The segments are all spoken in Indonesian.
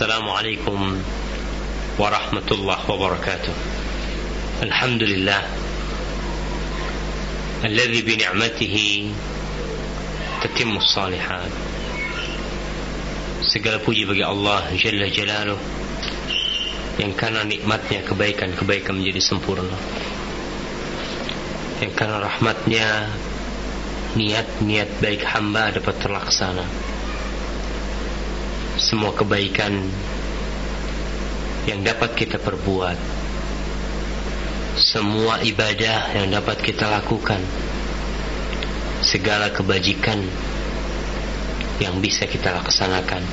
السلام عليكم ورحمة الله وبركاته الحمد لله الذي بنعمته تتم الصالحات Segala puji bagi Allah Jalla Jalaluh Yang karena nikmatnya kebaikan-kebaikan menjadi sempurna Yang karena rahmatnya Niat-niat baik hamba dapat terlaksana Semua kebaikan Yang dapat kita perbuat. Semua ibadah yang dapat kita lakukan. Segala kebajikan yang bisa kita laksanakan.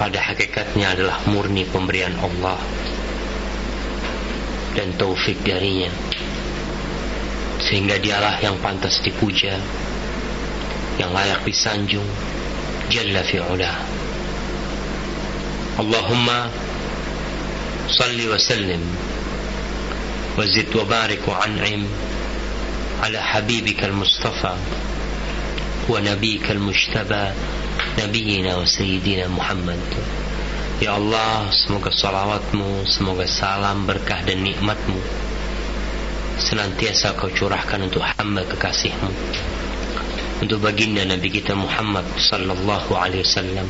Pada hakikatnya adalah murni pemberian Allah dan taufik darinya. Sehingga dialah yang pantas dipuja yang layak disanjung جل في علاه اللهم صل وسلم وزد وبارك وانعم على حبيبك المصطفى ونبيك المجتبى نبينا وسيدنا Muhammad Ya Allah, semoga salawatmu, semoga salam, berkah dan nikmatmu senantiasa kau curahkan untuk hamba kekasihmu. Untuk baginda Nabi kita Muhammad sallallahu alaihi wasallam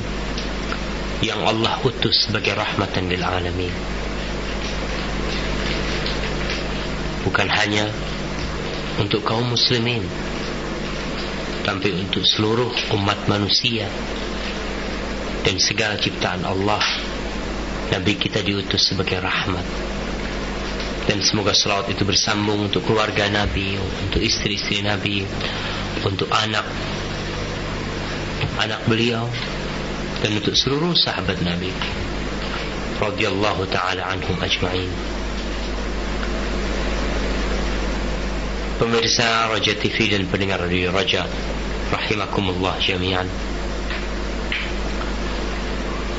yang Allah utus sebagai rahmatan lil alamin. Bukan hanya untuk kaum muslimin tapi untuk seluruh umat manusia dan segala ciptaan Allah Nabi kita diutus sebagai rahmat. Dan semoga salawat itu bersambung untuk keluarga Nabi untuk istri-istri Nabi untuk anak. Anak beliau dan untuk seluruh sahabat Nabi radhiyallahu taala anhum ajma'in. Pemirsa Raja TV dan pendengar Radio Raja Rahimakumullah jami'an.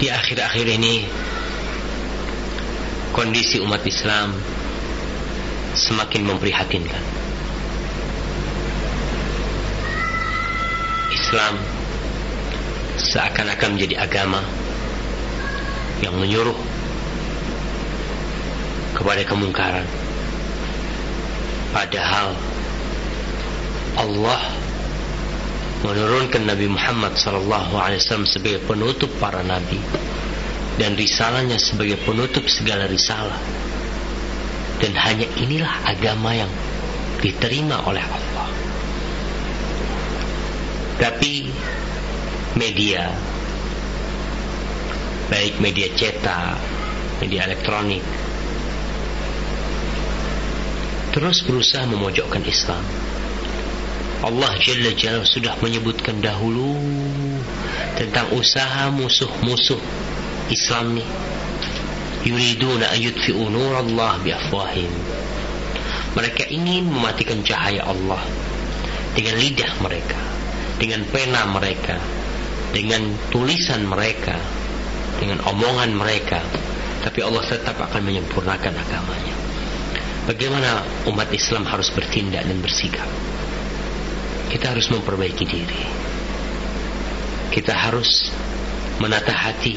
Di akhir-akhir ini Kondisi umat Islam Semakin memprihatinkan Islam Seakan-akan menjadi agama Yang menyuruh Kepada kemungkaran Padahal Allah menurunkan Nabi Muhammad wasallam sebagai penutup para nabi dan risalahnya sebagai penutup segala risalah. Dan hanya inilah agama yang diterima oleh Allah. Tapi media baik media cetak, media elektronik terus berusaha memojokkan Islam Allah Jalla Jalla sudah menyebutkan dahulu tentang usaha musuh-musuh Islam ni. Yuriduna Allah biafwahim. Mereka ingin mematikan cahaya Allah dengan lidah mereka, dengan pena mereka, dengan tulisan mereka, dengan omongan mereka. Tapi Allah tetap akan menyempurnakan agamanya. Bagaimana umat Islam harus bertindak dan bersikap? kita harus memperbaiki diri. Kita harus menata hati,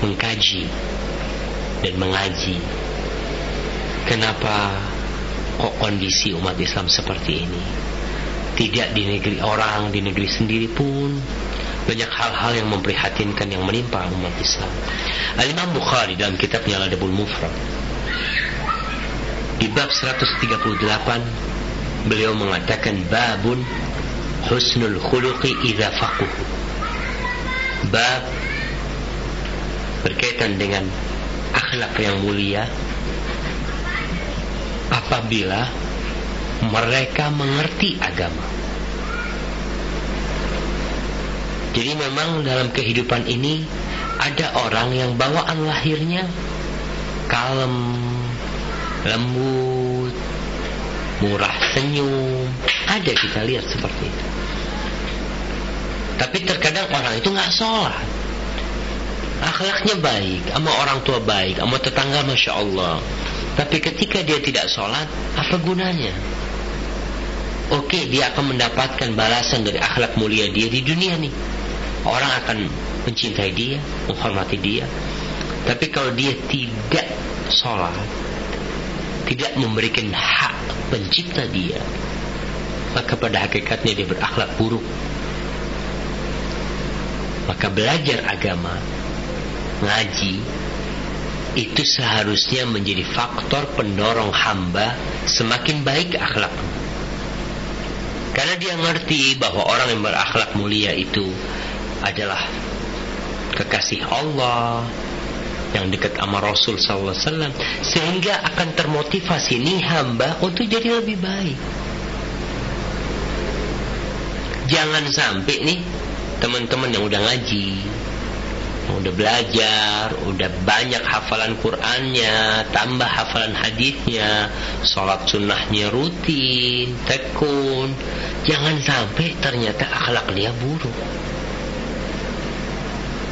mengkaji dan mengaji. Kenapa kok kondisi umat Islam seperti ini? Tidak di negeri orang, di negeri sendiri pun. Banyak hal-hal yang memprihatinkan yang menimpa umat Islam. Al-Imam Bukhari dalam kitabnya Al-Adabul Mufrad di bab 138 beliau mengatakan babun husnul khuluqi idza faqih bab berkaitan dengan akhlak yang mulia. Apabila mereka mengerti agama. Jadi memang dalam kehidupan ini ada orang yang bawaan lahirnya kalem lembut murah senyum. Ada kita lihat seperti itu. Tapi terkadang orang itu nggak sholat. Akhlaknya baik sama orang tua baik sama tetangga masya Allah. Tapi ketika dia tidak sholat apa gunanya oke dia akan mendapatkan balasan dari akhlak mulia dia di dunia nih orang akan mencintai dia, menghormati dia. Tapi kalau dia tidak sholat, tidak memberikan hak pencipta dia, maka pada hakikatnya dia berakhlak buruk. Maka belajar agama, ngaji, itu seharusnya menjadi faktor pendorong hamba semakin baik akhlaknya. Karena dia ngerti bahwa orang yang berakhlak mulia itu adalah kekasih Allah yang dekat sama Rasul SAW sehingga akan termotivasi nih hamba untuk jadi lebih baik. Jangan sampai nih teman-teman yang udah ngaji, udah belajar, udah banyak hafalan Qur'annya, tambah hafalan hadisnya, sholat sunnahnya rutin, tekun. Jangan sampai ternyata akhlak dia buruk.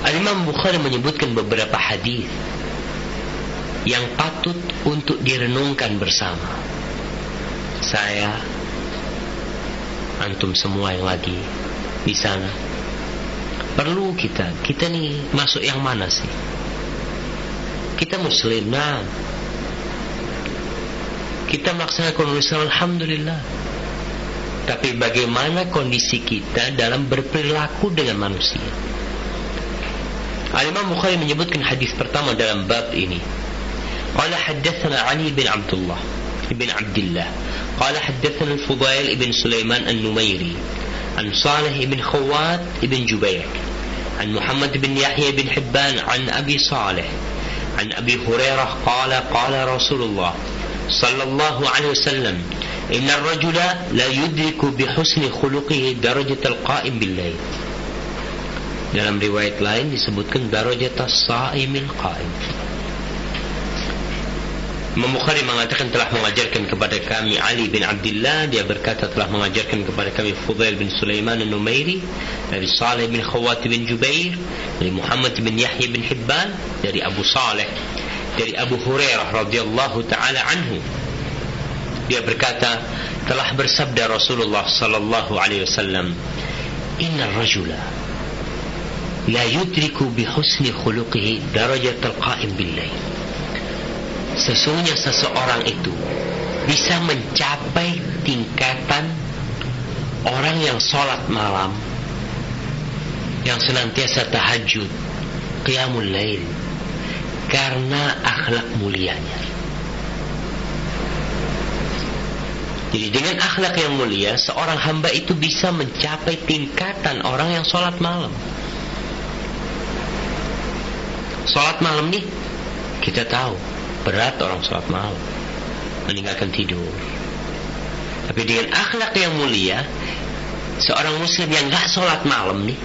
Al-Imam Bukhari menyebutkan beberapa hadis yang patut untuk direnungkan bersama. Saya, antum semua yang lagi di sana, perlu kita. Kita nih masuk yang mana sih? Kita muslim nah. Kita melaksanakan Islam Alhamdulillah. Tapi bagaimana kondisi kita dalam berperilaku dengan manusia? Al-Imam Bukhari menyebutkan hadis pertama dalam bab ini. Qala haddathana Ali bin Abdullah bin Abdullah Qala haddathana Al-Fudail bin Sulaiman Al-Numairi عن صالح بن خوات بن جبير. عن محمد بن يحيى بن حبان عن أبي صالح. عن أبي هريرة قال قال رسول الله صلى الله عليه وسلم إن الرجل لا يدرك بحسن خلقه درجة القائم بالليل. Dalam riwayat lain disebutkan darajat as-saimil qaim Imam Bukhari mengatakan telah mengajarkan kepada kami Ali bin Abdullah. Dia berkata telah mengajarkan kepada kami Fudail bin Sulaiman al-Numairi dari Saleh bin Khawat bin Jubair dari Muhammad bin Yahya bin Hibban dari Abu Saleh dari Abu Hurairah radhiyallahu taala anhu. Dia berkata telah bersabda Rasulullah sallallahu alaihi wasallam inna rajula la yudriku bi husni khuluqihi darajatal qa'im bil lail sesungguhnya seseorang itu bisa mencapai tingkatan orang yang sholat malam yang senantiasa tahajud qiyamul lail karena akhlak mulianya. Jadi dengan akhlak yang mulia seorang hamba itu bisa mencapai tingkatan orang yang sholat malam. Sholat malam nih kita tahu berat orang sholat malam. Meninggalkan tidur. Tapi dengan akhlak yang mulia seorang muslim yang gak sholat malam nih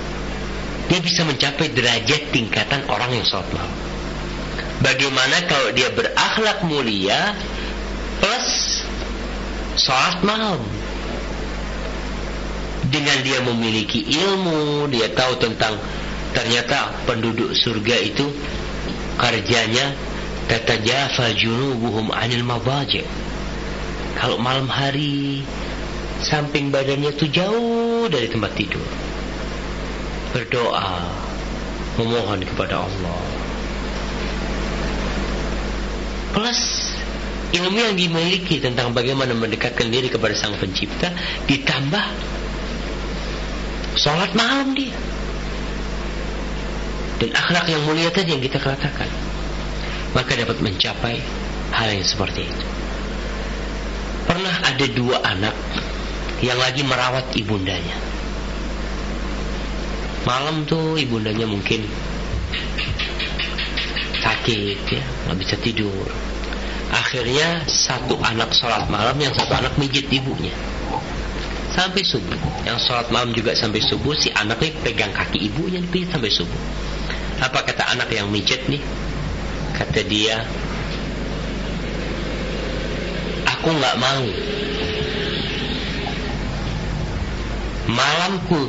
dia bisa mencapai derajat tingkatan orang yang sholat malam. Bagaimana kalau dia berakhlak mulia plus sholat malam? Dengan dia memiliki ilmu dia tahu tentang ternyata penduduk surga itu kerjanya tatajafa junubuhum anil madaji. Kalau malam hari samping badannya itu jauh dari tempat tidur. Berdoa memohon kepada Allah. Plus ilmu yang dimiliki tentang bagaimana mendekatkan diri kepada sang pencipta ditambah sholat malam dia. Dan akhlak yang mulia tadi yang kita katakan maka dapat mencapai hal yang seperti itu. Pernah ada dua anak yang lagi merawat ibundanya. Malam tuh ibundanya mungkin sakit ya, nggak bisa tidur. Akhirnya satu anak sholat malam, yang satu anak mijit ibunya sampai subuh. Yang sholat malam juga sampai subuh, si anaknya pegang kaki ibunya dipijit sampai subuh. Apa kata anak yang mijit nih? Kata dia, aku nggak mau. Malamku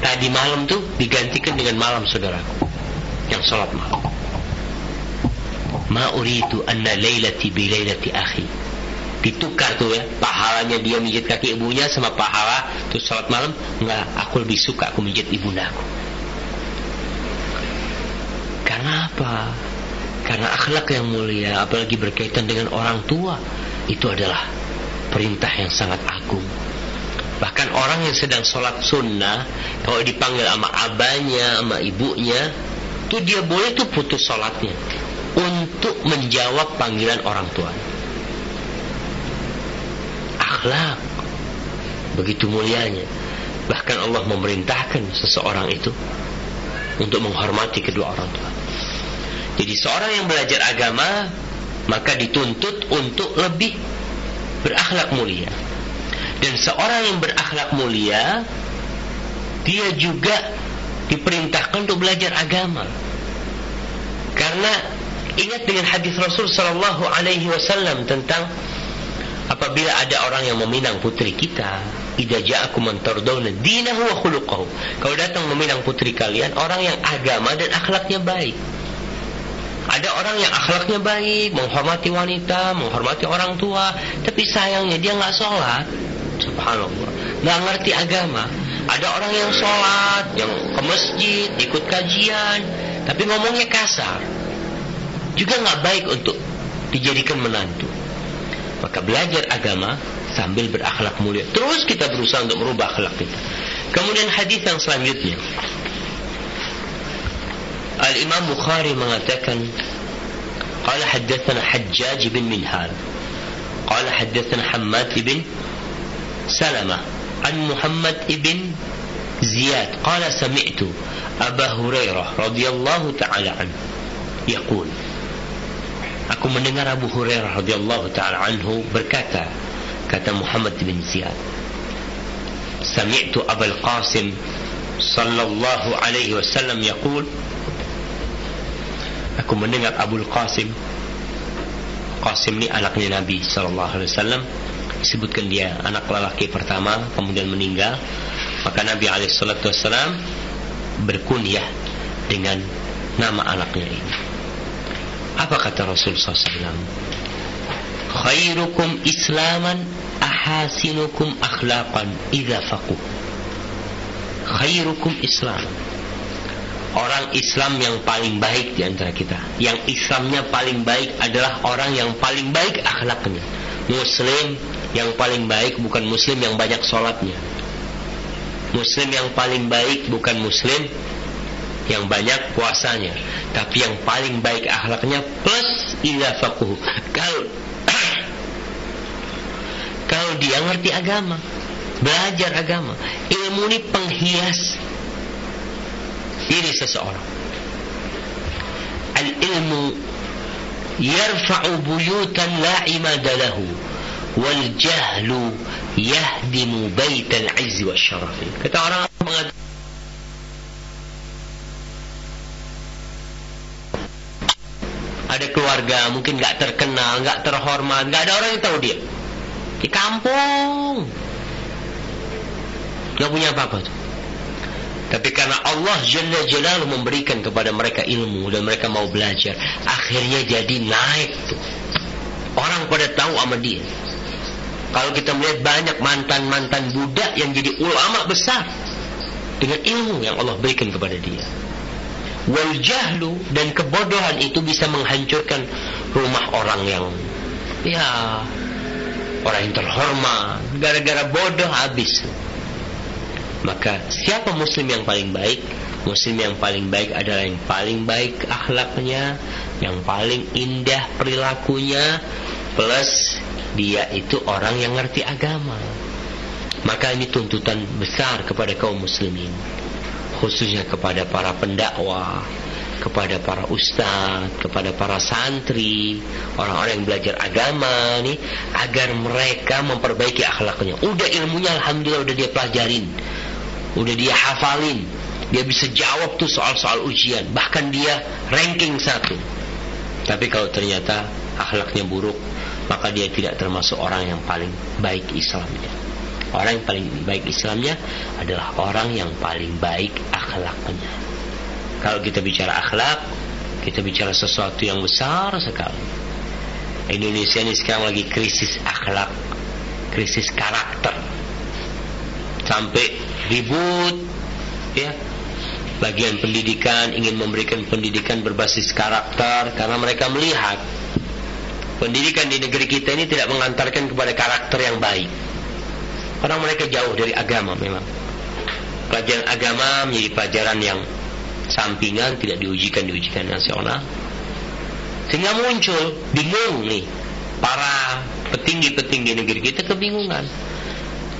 tadi malam tuh digantikan dengan malam saudaraku yang sholat malam. Ma uridu anna lailati bi lailati akhi. Ditukar tuh ya, pahalanya dia mijit kaki ibunya sama pahala tuh sholat malam. Enggak, aku lebih suka aku mijit ibundaku. Kenapa? Karena akhlak yang mulia, apalagi berkaitan dengan orang tua, itu adalah perintah yang sangat agung. Bahkan orang yang sedang sholat sunnah, kalau dipanggil sama abahnya, sama ibunya, itu dia boleh tuh putus sholatnya untuk menjawab panggilan orang tua. Akhlak begitu mulianya. Bahkan Allah memerintahkan seseorang itu untuk menghormati kedua orang tua. Jadi seorang yang belajar agama maka dituntut untuk lebih berakhlak mulia. Dan seorang yang berakhlak mulia dia juga diperintahkan untuk belajar agama. Karena ingat dengan hadis Rasul sallallahu alaihi wasallam tentang apabila ada orang yang meminang putri kita, idza ja'akum man tardawna dinahu wa khuluquhu. Kalau datang meminang putri kalian orang yang agama dan akhlaknya baik. Ada orang yang akhlaknya baik, menghormati wanita, menghormati orang tua, tapi sayangnya dia nggak sholat. Subhanallah, nggak ngerti agama. Ada orang yang sholat, yang ke masjid, ikut kajian, tapi ngomongnya kasar. Juga nggak baik untuk dijadikan menantu. Maka belajar agama sambil berakhlak mulia. Terus kita berusaha untuk merubah akhlak kita. Kemudian hadis yang selanjutnya. Al-Imam Bukhari mengatakan قال حدثنا حجاج بن منهال قال حدثنا حماد بن سلمة عن محمد بن زياد قال سمعت أبا هريرة رضي الله تعالى عنه يقول Aku mendengar Abu Hurairah radhiyallahu taala anhu berkata, kata Muhammad bin Ziyad, Sami'tu Abul Qasim sallallahu alaihi wasallam yaqul Aku mendengar Abu Qasim. Qasim ini anaknya Nabi sallallahu alaihi wasallam. Disebutkan dia anak lelaki pertama kemudian meninggal. Maka Nabi alaihi salatu wasallam berkunyah dengan nama anaknya ini. Apa kata Rasul SAW khairukum islaman ahasinukum akhlaqan idza faqu. Khairukum islaman orang Islam yang paling baik di antara kita. Yang Islamnya paling baik adalah orang yang paling baik akhlaknya. Muslim yang paling baik bukan Muslim yang banyak sholatnya. Muslim yang paling baik bukan Muslim yang banyak puasanya. Tapi yang paling baik akhlaknya plus ila fakuh. Kalau kalau dia ngerti agama, belajar agama, ilmu ini penghias diri seseorang. Al-ilmu yarfa'u buyutan la imada lahu wal jahlu yahdimu baital izzi wa syarafi. Kata orang ada keluarga mungkin nggak terkenal, nggak terhormat, nggak ada orang yang tahu dia di kampung, nggak punya apa-apa tuh. Tapi karena Allah Jalla Jalaluh memberikan kepada mereka ilmu dan mereka mau belajar, akhirnya jadi naik tuh. Orang pada tahu sama dia. Kalau kita melihat banyak mantan-mantan budak yang jadi ulama besar dengan ilmu yang Allah berikan kepada dia. Wal jahlu dan kebodohan itu bisa menghancurkan rumah orang yang ya orang yang terhormat gara-gara bodoh habis. Maka siapa muslim yang paling baik? Muslim yang paling baik adalah yang paling baik akhlaknya, yang paling indah perilakunya, plus dia itu orang yang ngerti agama. Maka ini tuntutan besar kepada kaum muslimin, khususnya kepada para pendakwah, kepada para ustadz, kepada para santri, orang-orang yang belajar agama nih, agar mereka memperbaiki akhlaknya. Udah ilmunya alhamdulillah udah dia pelajarin udah dia hafalin. Dia bisa jawab tuh soal-soal ujian. Bahkan dia ranking satu. Tapi kalau ternyata akhlaknya buruk maka dia tidak termasuk orang yang paling baik Islamnya. Orang yang paling baik Islamnya adalah orang yang paling baik akhlaknya. Kalau kita bicara akhlak kita bicara sesuatu yang besar sekali. Indonesia ini sekarang lagi krisis akhlak krisis karakter. Sampai ribut ya bagian pendidikan ingin memberikan pendidikan berbasis karakter karena mereka melihat pendidikan di negeri kita ini tidak mengantarkan kepada karakter yang baik. Karena mereka jauh dari agama memang. Pelajaran agama menjadi pelajaran yang sampingan, tidak diujikan di ujian nasional. Sehingga muncul bingung nih para petinggi-petinggi negeri kita kebingungan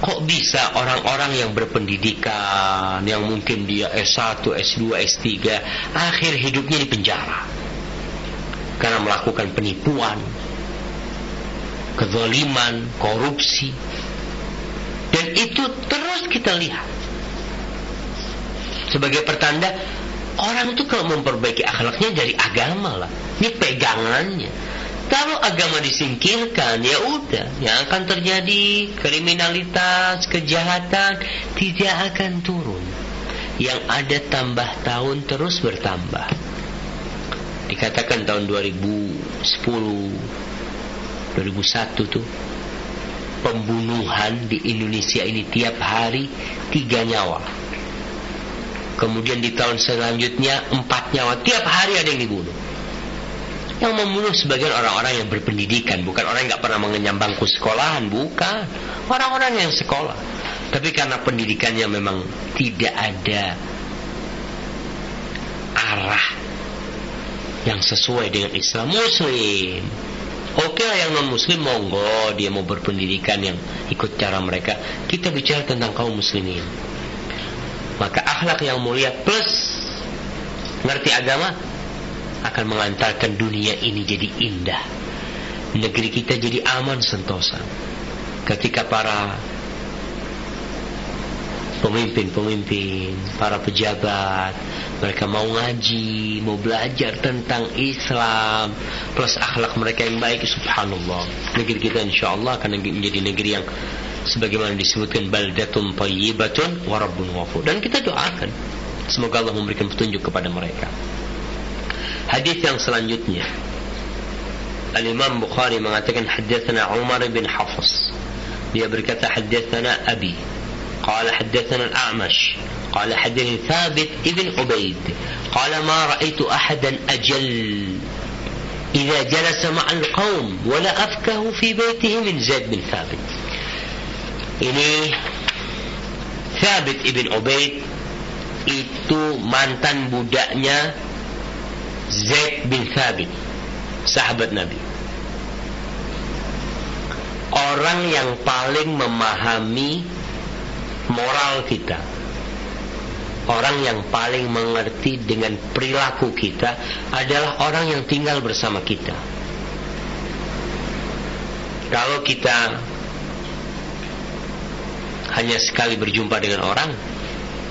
Kok bisa orang-orang yang berpendidikan, yang mungkin dia S1, S2, S3, akhir hidupnya di penjara? Karena melakukan penipuan, kezaliman, korupsi. Dan itu terus kita lihat. Sebagai pertanda, orang itu kalau memperbaiki akhlaknya dari agama lah. Ini pegangannya. Kalau agama disingkirkan, ya udah, yang akan terjadi kriminalitas, kejahatan tidak akan turun. Yang ada tambah tahun terus bertambah. Dikatakan tahun 2010, 2001 tuh pembunuhan di Indonesia ini tiap hari tiga nyawa. Kemudian di tahun selanjutnya empat nyawa. Tiap hari ada yang dibunuh yang membunuh sebagian orang-orang yang berpendidikan. Bukan orang yang nggak pernah mengenyam bangku sekolahan. Bukan. Orang-orang yang sekolah. Tapi karena pendidikannya memang tidak ada arah yang sesuai dengan Islam. Muslim. Oke lah yang non Muslim monggo dia mau berpendidikan yang ikut cara mereka. Kita bicara tentang kaum muslimin. Maka akhlak yang mulia plus ngerti agama akan mengantarkan dunia ini jadi indah. Negeri kita jadi aman sentosa. Ketika para pemimpin-pemimpin, para pejabat, mereka mau ngaji, mau belajar tentang Islam, plus akhlak mereka yang baik, subhanallah. Negeri kita insya Allah akan menjadi negeri yang sebagaimana disebutkan baldatun tayyibatun warabun wafu. Dan kita doakan semoga Allah memberikan petunjuk kepada mereka. Hadis yang selanjutnya Al-Imam Bukhari mengatakan Haddathana Umar bin Hafs Dia berkata Haddathana Abi قال حدثنا الأعمش قال حدثني ثابت ابن عبيد قال ما رأيت أحدا أجل إذا جلس مع القوم ولا أفكه في بيته من زيد بن ثابت ini Thabit ibn Ubaid itu mantan budaknya Zaid bin Thabit sahabat Nabi. Orang yang paling memahami moral kita. Orang yang paling mengerti dengan perilaku kita adalah orang yang tinggal bersama kita. Kalau kita hanya sekali berjumpa dengan orang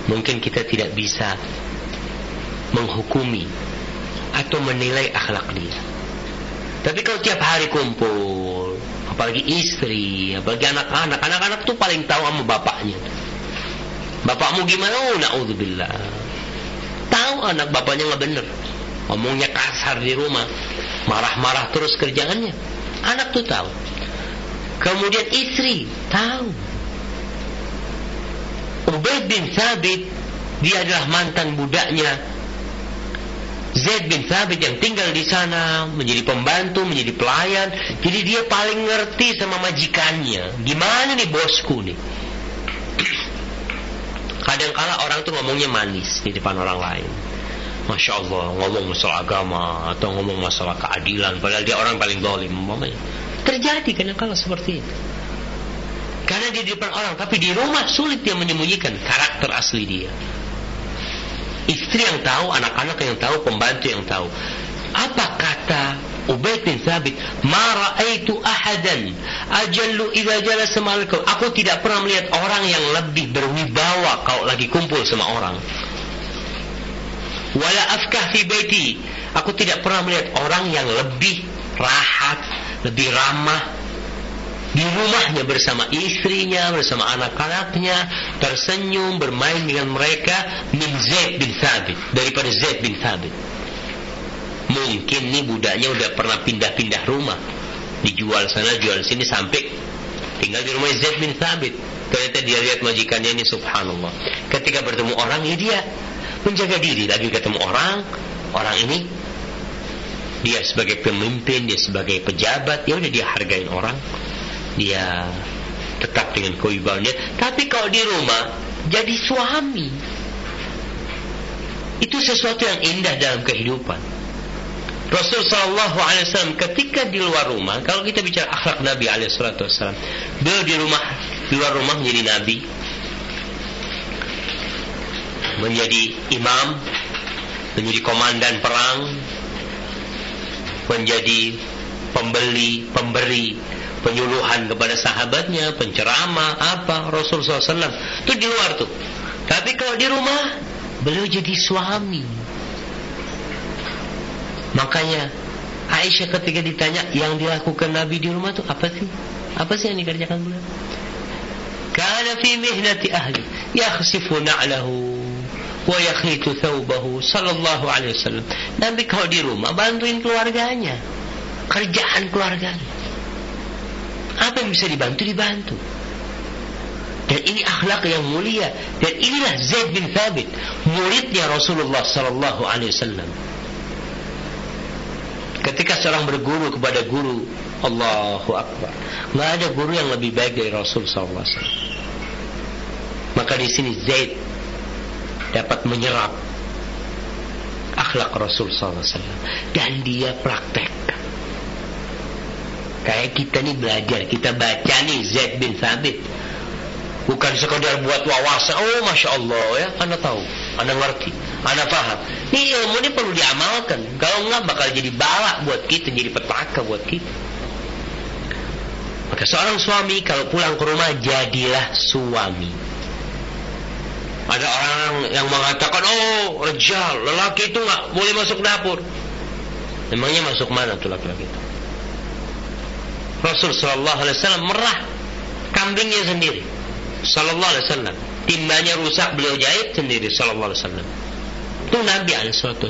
mungkin kita tidak bisa menghukumi atau menilai akhlak dia. Tapi kalau tiap hari kumpul, apalagi istri, apalagi anak-anak, anak-anak tuh paling tahu sama bapaknya. Bapakmu gimana? Oh, naudzubillah. Tahu anak bapaknya nggak bener. Ngomongnya kasar di rumah. Marah-marah terus kerjaannya. Anak tuh tahu. Kemudian istri tahu. Ubaid bin Sabit dia adalah mantan budaknya Zaid bin Thabit yang tinggal di sana menjadi pembantu, menjadi pelayan. Jadi dia paling ngerti sama majikannya. Gimana nih bosku nih? Kadang-kala orang tuh ngomongnya manis di depan orang lain. Masya Allah ngomong masalah agama atau ngomong masalah keadilan padahal dia orang paling dolim. Terjadi kadang-kala seperti itu. Karena di depan orang, tapi di rumah sulit dia menyembunyikan karakter asli dia istri yang tahu, anak-anak yang tahu, pembantu yang tahu. Apa kata Ubaid bin Thabit, "Ma ra'aitu ahadan ajallu idza jalasa ma'akum." Aku tidak pernah melihat orang yang lebih berwibawa kalau lagi kumpul sama orang. Wala afkah fi baiti. Aku tidak pernah melihat orang yang lebih rahat, lebih ramah, di rumahnya bersama istrinya, bersama anak-anaknya, tersenyum, bermain dengan mereka min Zaid bin Thabit, daripada Zaid bin Thabit. Mungkin nih budaknya udah pernah pindah-pindah rumah. Dijual sana, jual sini sampai tinggal di rumah Zaid bin Thabit. Ternyata dia lihat majikannya ini subhanallah. Ketika bertemu orang, ya dia menjaga diri lagi ketemu orang orang ini dia sebagai pemimpin dia sebagai pejabat ya udah dia hargain orang dia tetap dengan kewibawaannya tapi kalau di rumah jadi suami. Itu sesuatu yang indah dalam kehidupan. Rasul Sallallahu Alaihi Wasallam ketika di luar rumah, kalau kita bicara akhlak Nabi Alaihi Wasallam, beliau di rumah, di luar rumah menjadi Nabi, menjadi imam, menjadi komandan perang, menjadi pembeli, pemberi, penyuluhan kepada sahabatnya, penceramah, apa Rasul SAW itu di luar tuh. Tapi kalau di rumah beliau jadi suami. Makanya Aisyah ketika ditanya yang dilakukan Nabi di rumah itu apa sih? Apa sih yang dikerjakan beliau? Kana fi mihnati ahli yakhsifu na'lahu wa yakhitu thawbahu sallallahu alaihi wasallam. Nabi kalau di rumah bantuin keluarganya. Kerjaan keluarganya. Apa yang bisa dibantu dibantu. Dan ini akhlak yang mulia dan inilah Zaid bin Thabit, muridnya Rasulullah sallallahu alaihi wasallam. Ketika seorang berguru kepada guru, Allahu Akbar. Nggak ada guru yang lebih baik dari Rasul sallallahu alaihi wasallam. Maka di sini Zaid dapat menyerap akhlak Rasul SAW dan dia praktekkan. Kayak kita nih belajar, kita baca nih Zaid bin Thabit. Bukan sekedar buat wawasan, oh Masya Allah ya, Anda tahu, Anda ngerti, Anda paham. Ini ilmu ini perlu diamalkan. Kalau enggak bakal jadi balak buat kita, jadi petaka buat kita. Maka seorang suami kalau pulang ke rumah jadilah suami. Ada orang yang mengatakan, oh rejal, lelaki itu nggak boleh masuk dapur. Emangnya masuk mana tuh laki-laki itu? Rasul Shallallahu Alaihi Wasallam merah kambingnya sendiri. Shallallahu Alaihi Wasallam. Timbanya rusak beliau jahit sendiri. Shallallahu Alaihi Wasallam. Itu Nabi Alaihissalam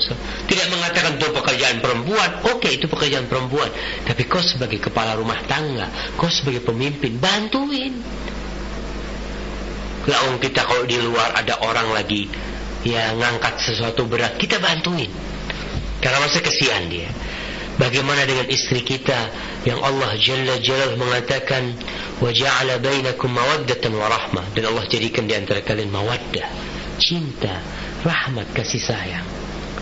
tidak mengatakan itu pekerjaan perempuan. Oke, itu pekerjaan perempuan. Tapi kau sebagai kepala rumah tangga, kau sebagai pemimpin, bantuin. Laung kita kalau di luar ada orang lagi ya ngangkat sesuatu berat, kita bantuin. Karena masa kesian dia. Bagaimana dengan istri kita yang Allah Jalla Jalla mengatakan bainakum mawaddatan wa rahmah. Dan Allah jadikan di antara kalian mawaddah, cinta, rahmat, kasih sayang.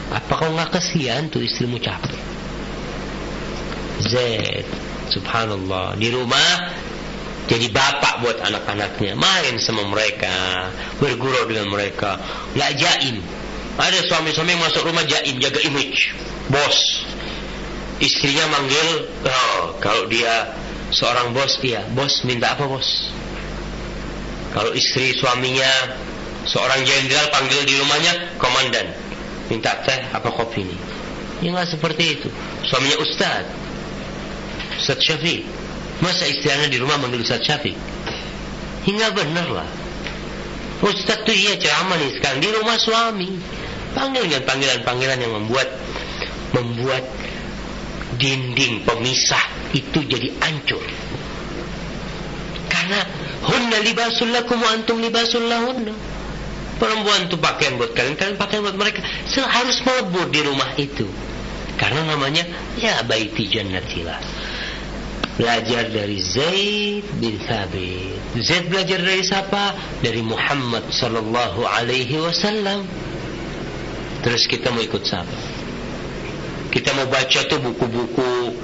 Apa kau nggak kasihan tuh istrimu capek? Zaid, subhanallah di rumah jadi bapak buat anak-anaknya. Main sama mereka bergurau dengan mereka. Nggak jaim. Ada suami-suami masuk rumah jaim jaga image. Bos istrinya manggil oh, kalau dia seorang bos dia bos minta apa bos kalau istri suaminya seorang jenderal panggil di rumahnya komandan minta teh apa kopi ini ya nggak seperti itu suaminya ustad Ustaz Syafiq Masa istrinya di rumah manggil Ustaz Syafiq? Hingga benar lah. Ustaz tuh iya ceramah nih sekarang di rumah suami. Panggil dengan panggilan-panggilan yang membuat membuat dinding pemisah itu jadi hancur. Karena hunna libasul lakum wa antum libasul lahunna. Perempuan itu pakaian buat kalian, kalian pakaian buat mereka. Harus melebur di rumah itu. Karena namanya ya baiti jannatilah belajar dari Zaid bin Thabit. Zaid belajar dari siapa? Dari Muhammad sallallahu alaihi wasallam. Terus kita mau ikut siapa? Kita mau baca tuh buku-buku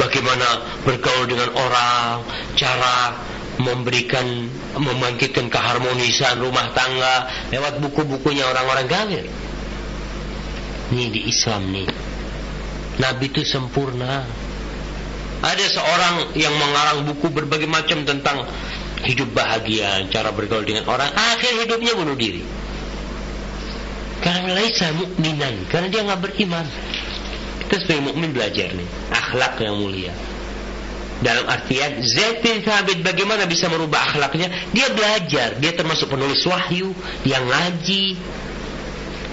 bagaimana bergaul dengan orang, cara memberikan membangkitkan keharmonisan rumah tangga lewat buku-bukunya orang-orang kafir. Ini di Islam nih. Nabi itu sempurna. Ada seorang yang mengarang buku berbagai macam tentang hidup bahagia, cara bergaul dengan orang. Akhir hidupnya bunuh diri. Karena laisa mukminan, karena dia nggak beriman. Kita sebagai mukmin belajar nih, akhlak yang mulia. Dalam artian Zaid bin Thabit bagaimana bisa merubah akhlaknya? Dia belajar, dia termasuk penulis wahyu, yang ngaji.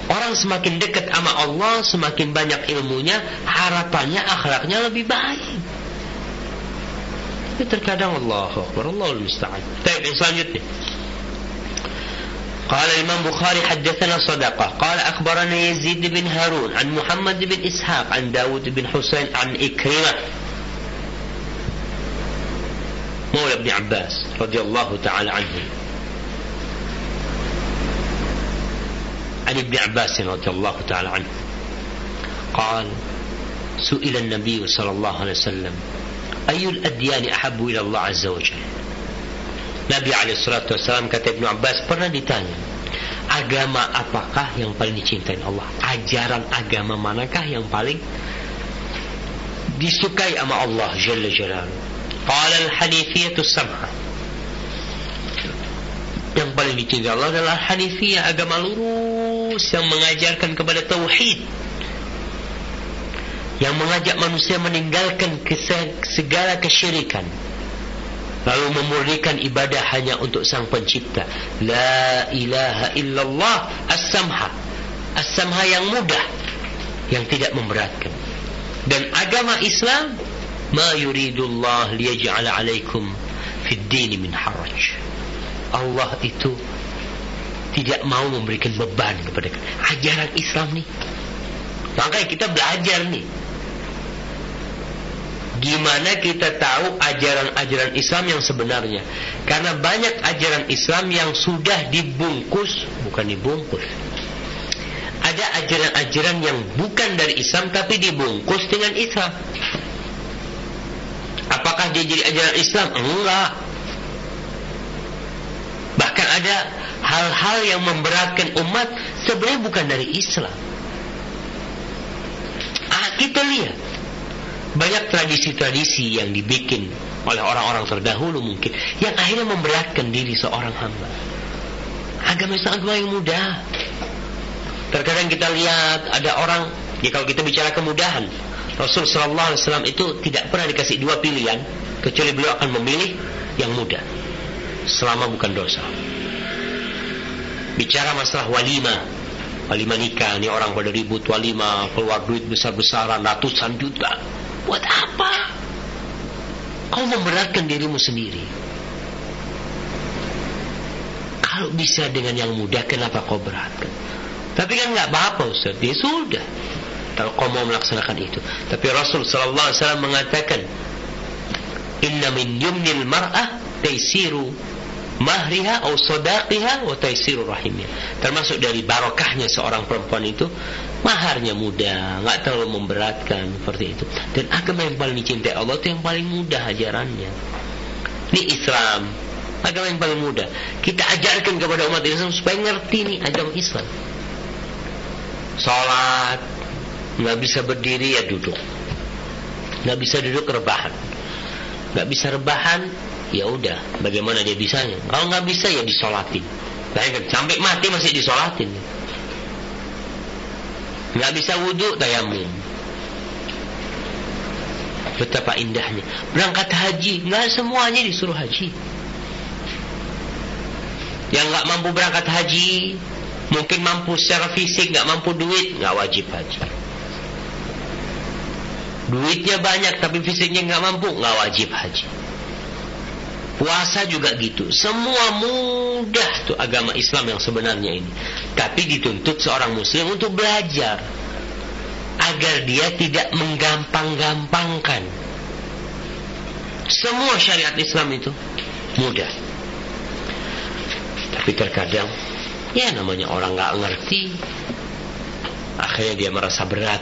Orang semakin dekat sama Allah, semakin banyak ilmunya, harapannya akhlaknya lebih baik. Tapi terkadang Allah Akbar, Allah musta'an. Yang selanjutnya. قال الإمام بخاري حدثنا صدقة. قال أخبرنا يزيد بن هارون عن محمد بن إسحاق عن داود بن حسين عن إكرمة. مولى ابن عباس رضي الله تعالى عنه. عن ابن عباس رضي الله تعالى عنه. قال سئل النبي صلى الله عليه وسلم أي الأديان أحب إلى الله عز وجل؟ Nabi Alaihissalam kata Ibnu Abbas pernah ditanya agama apakah yang paling dicintai Allah? Ajaran agama manakah yang paling disukai sama Allah Jalla Jalal Qala al-hanifiyatu samha yang paling dicintai Allah adalah Hanifiyah agama lurus yang mengajarkan kepada tauhid. Yang mengajak manusia meninggalkan segala kesyirikan lalu memurnikan ibadah hanya untuk sang pencipta. La ilaha illallah as-samha. As-samha yang mudah yang tidak memberatkan. Dan agama Islam ma yuridullah liyaj'ala alaikum fid din min haraj. Allah itu tidak mau memberikan beban kepada ajaran Islam nih makanya kita belajar nih Gimana kita tahu ajaran-ajaran Islam yang sebenarnya? Karena banyak ajaran Islam yang sudah dibungkus, bukan dibungkus. Ada ajaran-ajaran yang bukan dari Islam tapi dibungkus dengan Islam. Apakah dia jadi ajaran Islam? Enggak. Bahkan ada hal-hal yang memberatkan umat sebenarnya bukan dari Islam. Ah, kita lihat banyak tradisi-tradisi yang dibikin oleh orang-orang terdahulu mungkin yang akhirnya memberatkan diri seorang hamba. Agama Islam agama yang mudah. Terkadang kita lihat ada orang, ya kalau kita bicara kemudahan, Rasul Sallallahu Alaihi Wasallam itu tidak pernah dikasih dua pilihan, kecuali beliau akan memilih yang mudah, selama bukan dosa. Bicara masalah walimah, walimah nikah, ini orang pada ribut walimah, keluar duit besar-besaran, ratusan juta. Buat apa? Kau memberatkan dirimu sendiri. Kalau bisa dengan yang mudah, kenapa kau beratkan? Tapi kan nggak apa-apa Ustaz. Dia sudah. Kalau kau mau melaksanakan itu. Tapi Rasul Sallallahu Alaihi Wasallam mengatakan, Inna min yumnil mar'ah taisiru mahriha atau sodaqiha wa taisiru rahimnya. Termasuk dari barokahnya seorang perempuan itu maharnya mudah, nggak terlalu memberatkan seperti itu. Dan agama yang paling dicintai Allah itu yang paling mudah ajarannya. Ini Islam, agama yang paling mudah. Kita ajarkan kepada umat Islam supaya ngerti nih agama Islam. Salat, nggak bisa berdiri ya duduk, nggak bisa duduk rebahan, nggak bisa rebahan ya udah, bagaimana dia bisanya? Kalau nggak bisa ya disolatin. Bayangkan sampai mati masih disolatin nggak bisa wudhu tayamum betapa indahnya. Berangkat haji nggak semuanya disuruh haji. Yang nggak mampu berangkat haji mungkin mampu secara fisik nggak mampu duit nggak wajib haji. Duitnya banyak tapi fisiknya nggak mampu nggak wajib haji. Puasa juga gitu. Semua mudah tuh agama Islam yang sebenarnya ini. Tapi dituntut seorang muslim untuk belajar. Agar dia tidak menggampang-gampangkan. Semua syariat Islam itu mudah. Tapi terkadang, ya namanya orang nggak ngerti. Akhirnya dia merasa berat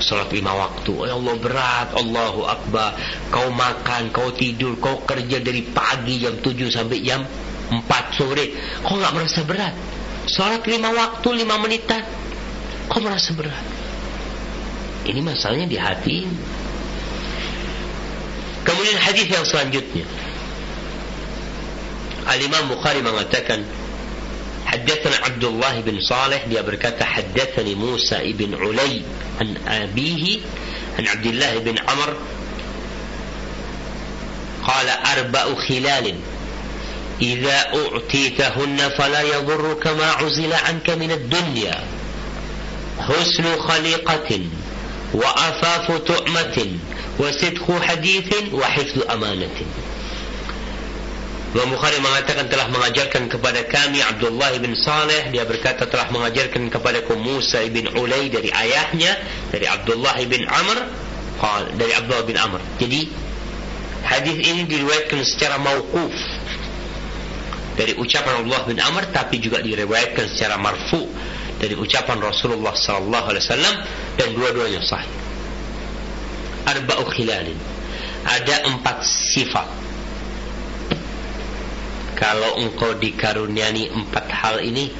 Salat lima waktu Ya Allah berat Allahu Akbar Kau makan Kau tidur Kau kerja dari pagi jam 7 sampai jam 4 sore Kau nggak merasa berat Salat lima waktu lima menitan Kau merasa berat Ini masalahnya di hati Kemudian hadis yang selanjutnya Al-Imam Bukhari mengatakan حدثنا عبد الله بن صالح dia berkata حدثني موسى بن علي عن أبيه عن عبد الله بن عمر قال أربع خلال إذا أعطيتهن فلا يضرك ما عزل عنك من الدنيا حسن خليقة وأفاف تؤمة وصدق حديث وحفظ أمانة Imam Bukhari mengatakan telah mengajarkan kepada kami Abdullah bin Saleh dia berkata telah mengajarkan kepada Musa bin Ulay dari ayahnya dari Abdullah bin Amr dari Abdullah bin Amr jadi hadis ini diriwayatkan secara mauquf dari ucapan Abdullah bin Amr tapi juga diriwayatkan secara marfu dari ucapan Rasulullah sallallahu alaihi wasallam dan dua-duanya sahih. Arba'u khilalin. Ada empat sifat. Kalau engkau dikaruniai empat hal ini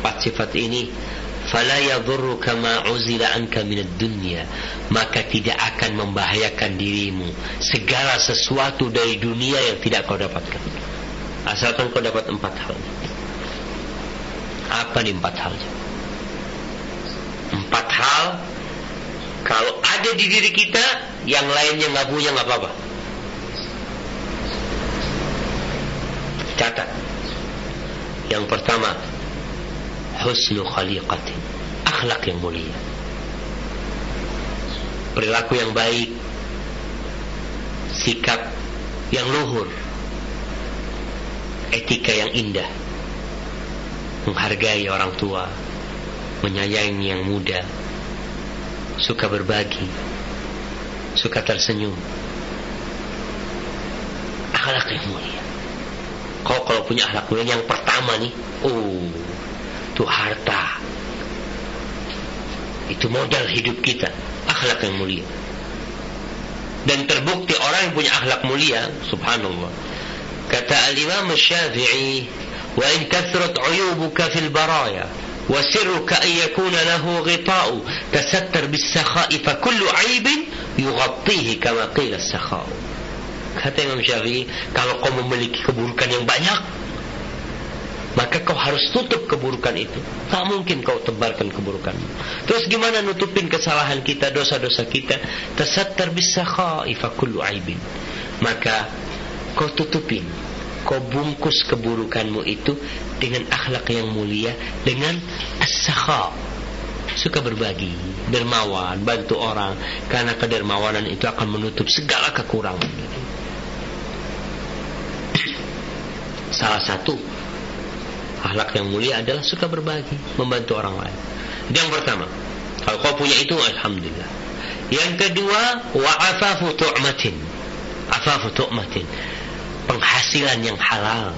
empat sifat ini fala yadhurruka ma uzila anka minad dunya maka tidak akan membahayakan dirimu segala sesuatu dari dunia yang tidak kau dapatkan asalkan kau dapat empat hal apa nih empat hal empat hal kalau ada di diri kita yang lainnya nggak punya nggak apa-apa Catat. Yang pertama, husnu khaliqatin. Akhlak yang mulia. Perilaku yang baik. Sikap yang luhur. Etika yang indah. Menghargai orang tua. Menyayangi yang muda. Suka berbagi. Suka tersenyum. Akhlak yang mulia. Kau kalau punya ahlak mulia yang pertama nih, oh, itu harta. Itu modal hidup kita, akhlak yang mulia. Dan terbukti orang yang punya akhlak mulia, subhanallah. Kata al-Imam Syafi'i, "Wa in kathrat 'uyubuka fil baraya, yakuna lahu ghita'u, tasattar bis sakha'i fa kullu 'aibin yughattihi kama qila as-sakha'u." Kata Imam Syafi'i, kalau kau memiliki keburukan yang banyak, maka kau harus tutup keburukan itu. Tak mungkin kau tebarkan keburukan. Terus gimana nutupin kesalahan kita, dosa-dosa kita? Tasattar bisakha'ifa kullu aibin. Maka kau tutupin, kau bungkus keburukanmu itu dengan akhlak yang mulia, dengan as-sakha. Suka berbagi, dermawan, bantu orang. Karena kedermawanan itu akan menutup segala kekurangan. salah satu akhlak yang mulia adalah suka berbagi, membantu orang lain. Yang pertama. Kalau kau punya itu, alhamdulillah. Yang kedua, wa afafu tu'matin. Afafu tu'matin. Penghasilan yang halal.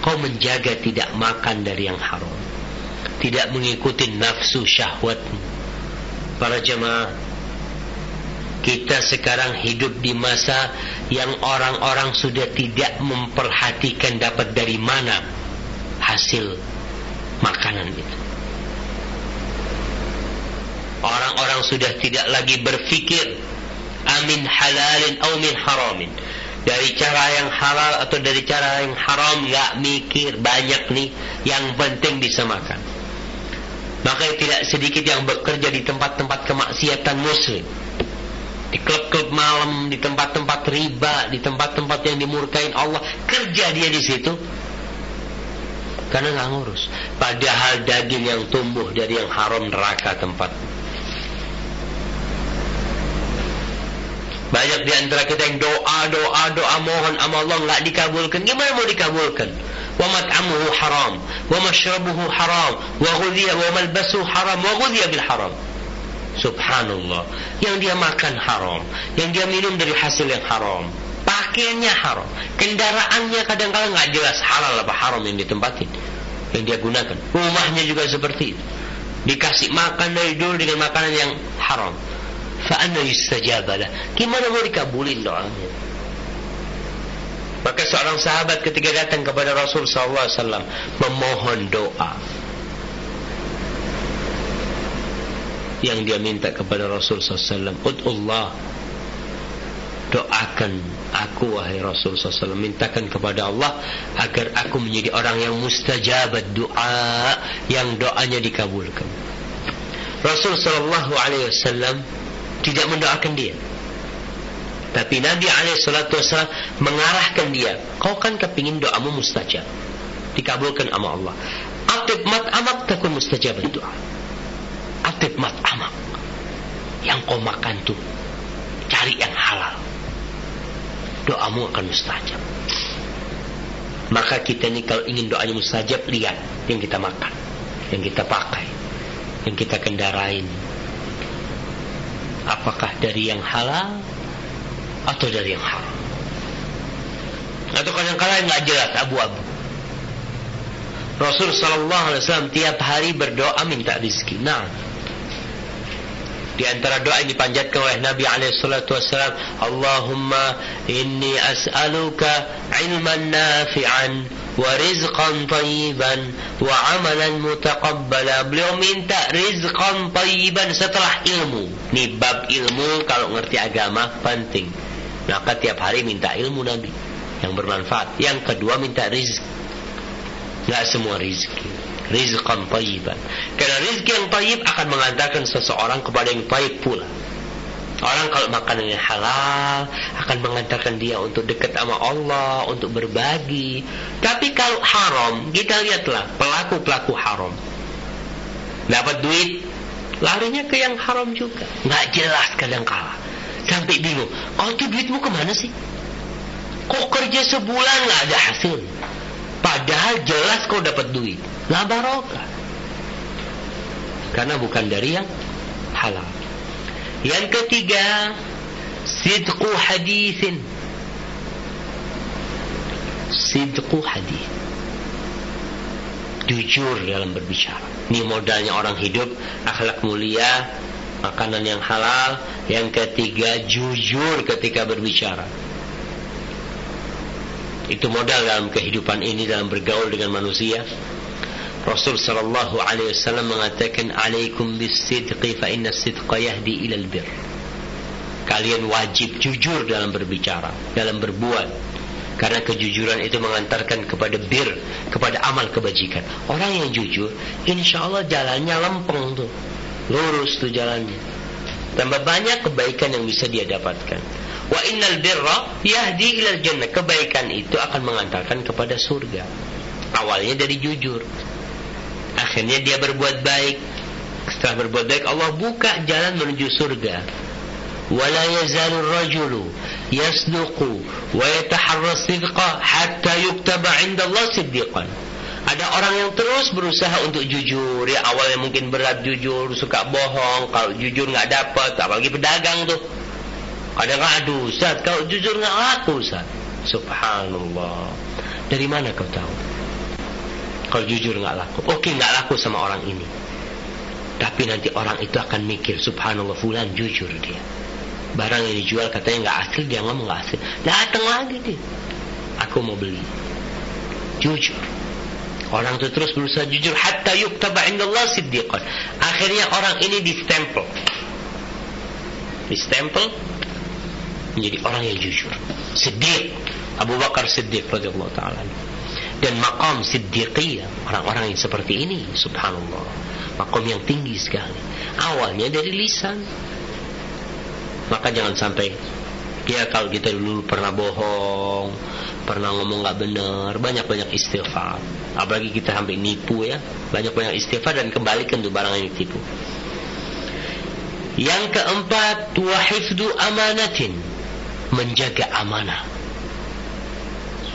Kau menjaga tidak makan dari yang haram. Tidak mengikuti nafsu syahwatmu. Para jemaah, kita sekarang hidup di masa yang orang-orang sudah tidak memperhatikan dapat dari mana hasil makanan itu. Orang-orang sudah tidak lagi berfikir amin halalin atau min haramin. Dari cara yang halal atau dari cara yang haram nggak mikir banyak nih. Yang penting bisa makan. Maka tidak sedikit yang bekerja di tempat-tempat kemaksiatan muslim di klub-klub malam, di tempat-tempat riba, di tempat-tempat yang dimurkain Allah, kerja dia di situ. Karena nggak ngurus. Padahal daging yang tumbuh dari yang haram neraka tempat. Banyak di antara kita yang doa, doa, doa mohon sama Allah nggak dikabulkan. Gimana mau dikabulkan? Wa mat'amuhu haram, wa mashrabuhu haram, wa ghudhiya wa malbasuhu haram, wa ghudhiya bil haram. Subhanallah. Yang dia makan haram. Yang dia minum dari hasil yang haram. Pakaiannya haram. Kendaraannya kadang-kadang nggak jelas halal apa haram yang ditempatin. Yang dia gunakan. Rumahnya juga seperti itu. Dikasih makan dari dulu dengan makanan yang haram. Fa'anna yustajabalah. Gimana mau dikabulin doanya? Maka seorang sahabat ketika datang kepada Rasul SAW memohon doa yang dia minta kepada Rasul SAW Ud'ullah doakan aku wahai Rasul SAW mintakan kepada Allah agar aku menjadi orang yang mustajabat doa yang doanya dikabulkan Rasul Sallallahu Alaihi Wasallam tidak mendoakan dia. Tapi Nabi Wasallam mengarahkan dia. Kau kan kepingin doamu mustajab. Dikabulkan sama Allah. Atib mat amak takun mustajabat doa atib mat'amak yang kau makan tuh cari yang halal. Doamu akan mustajab. Maka kita ini kalau ingin doanya mustajab lihat yang kita makan, yang kita pakai, yang kita kendarain. Apakah dari yang halal atau dari yang haram? Atau kadang-kadang nggak jelas abu-abu. Rasul Sallallahu Alaihi Wasallam tiap hari berdoa minta rizki. Nah, di antara doa yang dipanjatkan oleh Nabi alaihi salatu wasallam, Allahumma inni as'aluka ilman nafi'an wa rizqan tayyiban wa amalan mutaqabbala. Beliau minta rizqan tayyiban setelah ilmu. Nih bab ilmu kalau ngerti agama penting. Maka tiap hari minta ilmu Nabi yang bermanfaat. Yang kedua minta rizki. Enggak semua rizki rizqan tayyiban. Karena rizki yang tayyib akan mengantarkan seseorang kepada yang tayyib pula. Orang kalau makanannya halal akan mengantarkan dia untuk dekat sama Allah, untuk berbagi. Tapi kalau haram, kita lihatlah pelaku-pelaku haram. Dapat duit, larinya ke yang haram juga. Nggak jelas kadang kala. Sampai bingung, oh itu duitmu ke mana sih? Kok kerja sebulan nggak ada hasil? Padahal jelas kau dapat duit. La barokah. Karena bukan dari yang halal. Yang ketiga, sidqu hadisin. Sidqu hadis. Jujur dalam berbicara. Ini modalnya orang hidup, akhlak mulia, makanan yang halal. Yang ketiga, jujur ketika berbicara. Itu modal dalam kehidupan ini dalam bergaul dengan manusia. Rasul sallallahu alaihi wasallam mengatakan alaikum bisidqi fa inna sidqa yahdi ila albir. Kalian wajib jujur dalam berbicara, dalam berbuat. Karena kejujuran itu mengantarkan kepada bir, kepada amal kebajikan. Orang yang jujur, insya Allah jalannya lempeng tuh. Lurus tuh jalannya. Tambah banyak kebaikan yang bisa dia dapatkan. Wa innal birra yahdi ila jannah. Kebaikan itu akan mengantarkan kepada surga. Awalnya dari jujur. Akhirnya dia berbuat baik. Setelah berbuat baik Allah buka jalan menuju surga. Wala yazalur rajulu yasduqu wa yataharra sidqa hatta yuktaba 'inda Allah siddiqan. Ada orang yang terus berusaha untuk jujur. Ya awalnya mungkin berat jujur, suka bohong. Kalau jujur nggak dapat, apalagi pedagang tuh. Kadang aduh Ustaz, kalau jujur nggak laku Ustaz. Subhanallah. Dari mana kau tahu? Kalau jujur nggak laku, oke nggak laku sama orang ini. Tapi nanti orang itu akan mikir, subhanallah fulan jujur dia. Barang yang dijual katanya nggak asli, dia ngomong nggak asli. Datang lagi dia. Aku mau beli. Jujur. Orang itu terus berusaha jujur hatta yuktaba indallah siddiqan. Akhirnya orang ini distempel. Distempel menjadi orang yang jujur. Siddiq. Abu Bakar Siddiq radhiyallahu taala dan makam siddiqiyah orang-orang yang seperti ini subhanallah. Makam yang tinggi sekali. Awalnya dari lisan. Maka jangan sampai ya kalau kita dulu pernah bohong pernah ngomong nggak benar banyak-banyak istighfar. Apalagi kita sampai nipu ya banyak-banyak istighfar dan kembalikan tuh barang yang ditipu. Yang keempat wahifdu amanatin menjaga amanah.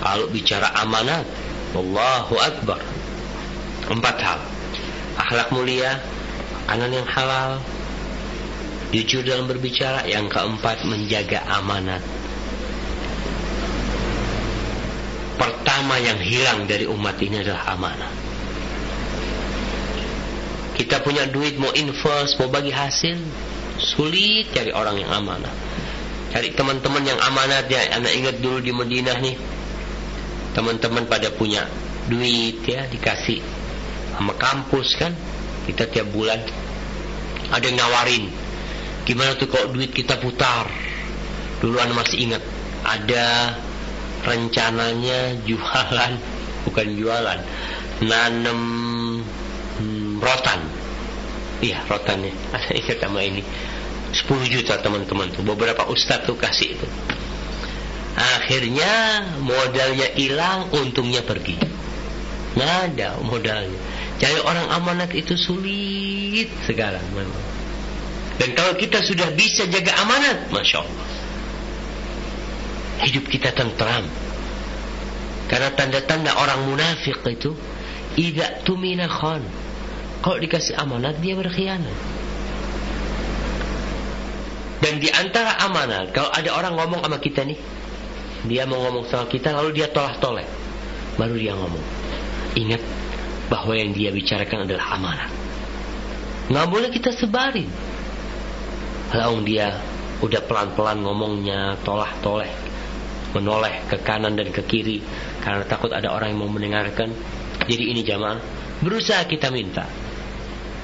Kalau bicara amanat Allahu Akbar. Empat hal. Akhlak mulia Makanan yang halal Jujur dalam berbicara Yang keempat menjaga amanat. Pertama yang hilang dari umat ini adalah amanah. Kita punya duit mau invest Mau bagi hasil Sulit cari orang yang amanah. Cari teman-teman yang amanat ya Anak ingat dulu di Madinah nih teman-teman pada punya duit ya dikasih sama kampus kan? Kita tiap bulan ada yang nawarin gimana tuh kalau duit kita putar? Dulu anda masih ingat ada rencananya jualan bukan jualan nanem hmm, rotan. Iya rotan ya. Ada ingat sama ini? 10 juta teman-teman tuh beberapa ustadz tuh kasih itu Akhirnya modalnya hilang, untungnya pergi. Nggak ada modalnya. Cari orang amanat itu sulit sekarang memang. Dan kalau kita sudah bisa jaga amanat, masya Allah, hidup kita tentram. Karena tanda-tanda orang munafik itu Ida tumina khan Kalau dikasih amanat dia berkhianat Dan di antara amanat Kalau ada orang ngomong sama kita nih Dia mau ngomong sama kita Lalu dia tolak-tolak Baru dia ngomong Ingat bahwa yang dia bicarakan adalah amanat Nggak boleh kita sebarin Lalu dia udah pelan-pelan ngomongnya Tolah-toleh Menoleh ke kanan dan ke kiri karena takut ada orang yang mau mendengarkan. Jadi ini jamaah, berusaha kita minta.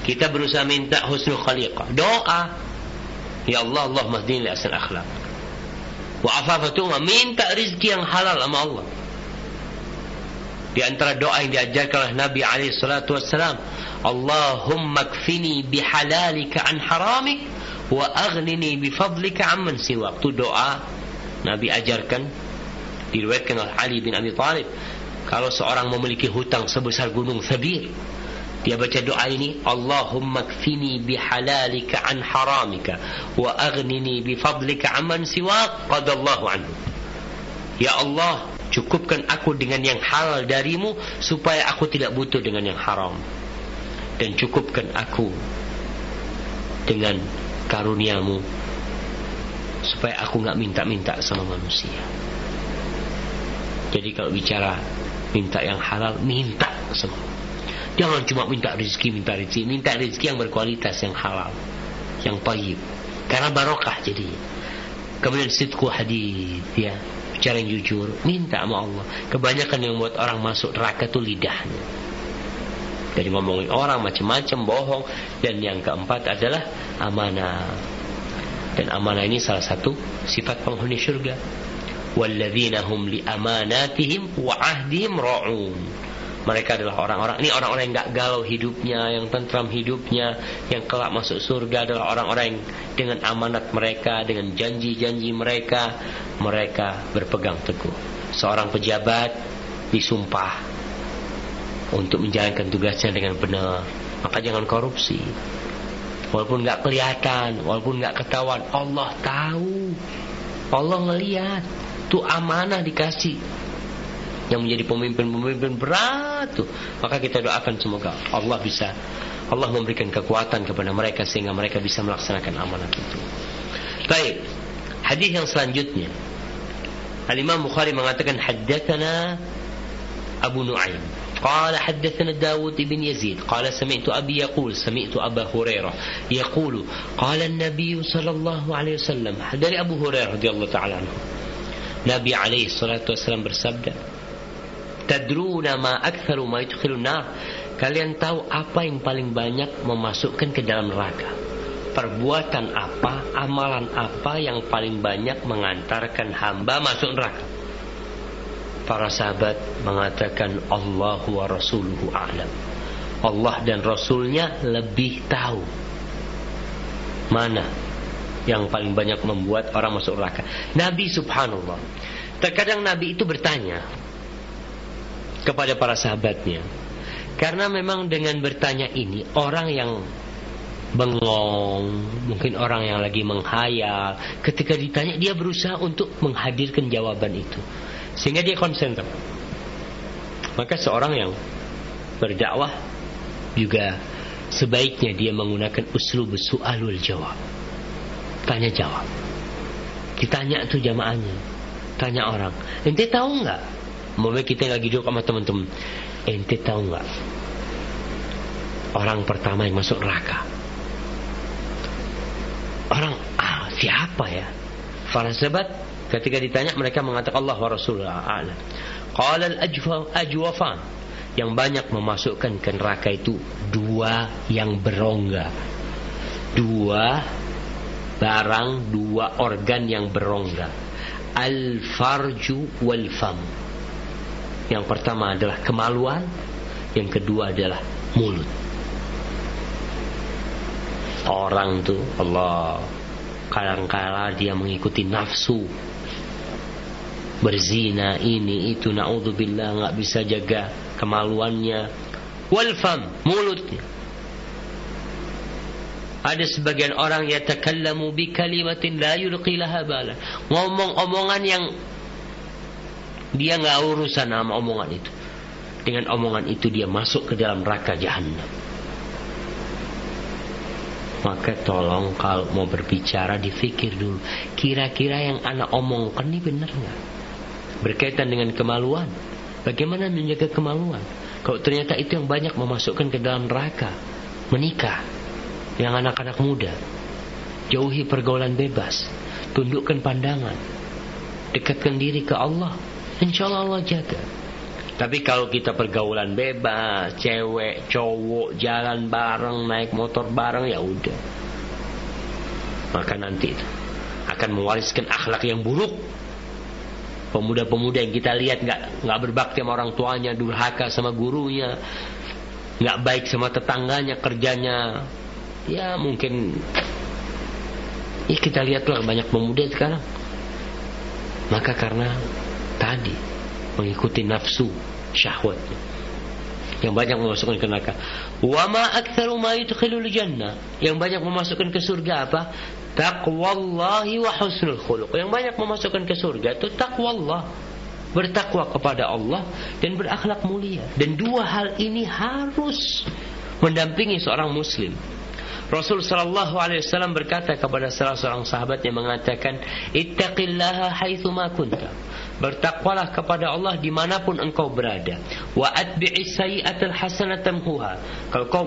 Kita berusaha minta husnul khaliqah. Doa. Ya Allah, Allah mahdini li akhlak. Wa afafatuma minta rizki yang halal sama Allah. Di antara doa yang diajarkan oleh Nabi alaihi salatu wassalam, Allahumma kfini bihalalika an haramik wa aghnini bifadlika amman siwak. Itu doa Nabi ajarkan diriwayatkan oleh Ali bin Abi Thalib kalau seorang memiliki hutang sebesar gunung Thabir dia baca doa ini Allahumma kfini bihalalika an haramika wa aghnini bifadlika amman siwak qadallahu anhu. Ya Allah cukupkan aku dengan yang halal darimu supaya aku tidak butuh dengan yang haram. Dan cukupkan aku dengan karuniamu supaya aku nggak minta-minta sama manusia. Jadi kalau bicara minta yang halal, minta semua. Jangan cuma minta rezeki, minta rezeki, minta rezeki yang berkualitas, yang halal, yang tayyib. Karena barokah jadi. Kemudian sitku hadis, ya, bicara yang jujur, minta sama Allah. Kebanyakan yang buat orang masuk neraka itu lidahnya. Jadi ngomongin orang macam-macam, bohong. Dan yang keempat adalah amanah. Dan amanah ini salah satu sifat penghuni syurga. walladzina hum li amanatihim wa ahdihim ra'un mereka adalah orang-orang ini orang-orang yang enggak galau hidupnya yang tentram hidupnya yang kelak masuk surga adalah orang-orang yang dengan amanat mereka dengan janji-janji mereka. Mereka berpegang teguh. Seorang pejabat disumpah untuk menjalankan tugasnya dengan benar. Maka jangan korupsi. Walaupun enggak kelihatan walaupun enggak ketahuan Allah tahu. Allah melihat itu amanah dikasih yang menjadi pemimpin-pemimpin berat tuh maka kita doakan semoga Allah bisa Allah memberikan kekuatan kepada mereka sehingga mereka bisa melaksanakan amanah itu. Baik. Hadis yang selanjutnya. Al-Imam Bukhari mengatakan haddatsana Abu Nuaim قال حدثنا داود بن يزيد قال سمعت أبي يقول سمعت أبا هريرة يقول قال النبي صلى الله عليه وسلم dari Abu Hurairah radhiyallahu taala anhu Nabi alaihi salatu wasallam bersabda, "Tadruna ma aktsaru ma yudkhilun nar?" Kalian tahu apa yang paling banyak memasukkan ke dalam neraka? Perbuatan apa, amalan apa yang paling banyak mengantarkan hamba masuk neraka? Para sahabat mengatakan Allahu wa rasuluhu a'lam. Allah dan Rasulnya lebih tahu mana yang paling banyak membuat orang masuk neraka. Nabi subhanallah. Terkadang Nabi itu bertanya kepada para sahabatnya. Karena memang dengan bertanya ini orang yang bengong, mungkin orang yang lagi menghayal, ketika ditanya dia berusaha untuk menghadirkan jawaban itu. Sehingga dia konsentrasi. Maka seorang yang berdakwah juga sebaiknya dia menggunakan uslub su'alul jawab tanya jawab ditanya tuh jamaahnya tanya orang ente tahu nggak mau kita lagi duduk sama teman-teman. Ente tahu nggak? Orang pertama yang masuk neraka. Orang ah siapa ya? Para sahabat ketika ditanya mereka mengatakan Allah wa Rasulullah a'lam qala al-ajwafan yang banyak memasukkan ke neraka itu dua yang berongga. Dua barang dua organ yang berongga. Al farju wal fam yang pertama adalah kemaluan yang kedua adalah mulut. Orang tuh Allah kadang-kala dia mengikuti nafsu. Berzina ini itu naudzubillah nggak bisa jaga kemaluannya. Wal fam mulutnya. Ada sebagian orang yang takallamu bi kalimatin la yulqi laha bala. Ngomong omongan yang Dia nggak urusan sama omongan itu. Dengan omongan itu dia masuk ke dalam neraka jahanam. Maka tolong kalau mau berbicara difikir dulu. Kira-kira yang anak omongkan ini benar nggak? Berkaitan dengan kemaluan. Bagaimana menjaga kemaluan? Kalau ternyata itu yang banyak memasukkan ke dalam neraka. Menikah. Yang anak-anak muda. Jauhi pergaulan bebas. Tundukkan pandangan. Dekatkan diri ke Allah. Insya Allah Allah jaga. Tapi kalau kita pergaulan bebas, cewek, cowok, jalan bareng, naik motor bareng, ya udah. Maka nanti itu akan mewariskan akhlak yang buruk. Pemuda-pemuda yang kita lihat nggak nggak berbakti sama orang tuanya, durhaka sama gurunya, nggak baik sama tetangganya, kerjanya, ya mungkin ya kita lihatlah banyak pemuda sekarang. Maka karena tadi mengikuti nafsu syahwat yang banyak memasukkan ke neraka. Wa ma aktsaru ma yudkhilul jannah. Yang banyak memasukkan ke surga apa? Taqwallahi wa husnul khuluq. Yang banyak memasukkan ke surga itu taqwallah. Bertakwa kepada Allah dan berakhlak mulia. Dan dua hal ini harus mendampingi seorang muslim. Rasul sallallahu alaihi wasallam berkata kepada salah seorang sahabat yang mengatakan, "Ittaqillaha haitsu ma kunta." Bertakwalah kepada Allah di mana pun engkau berada. Wa atbi'is sayyi'atal hasanatan huha. Kalau kau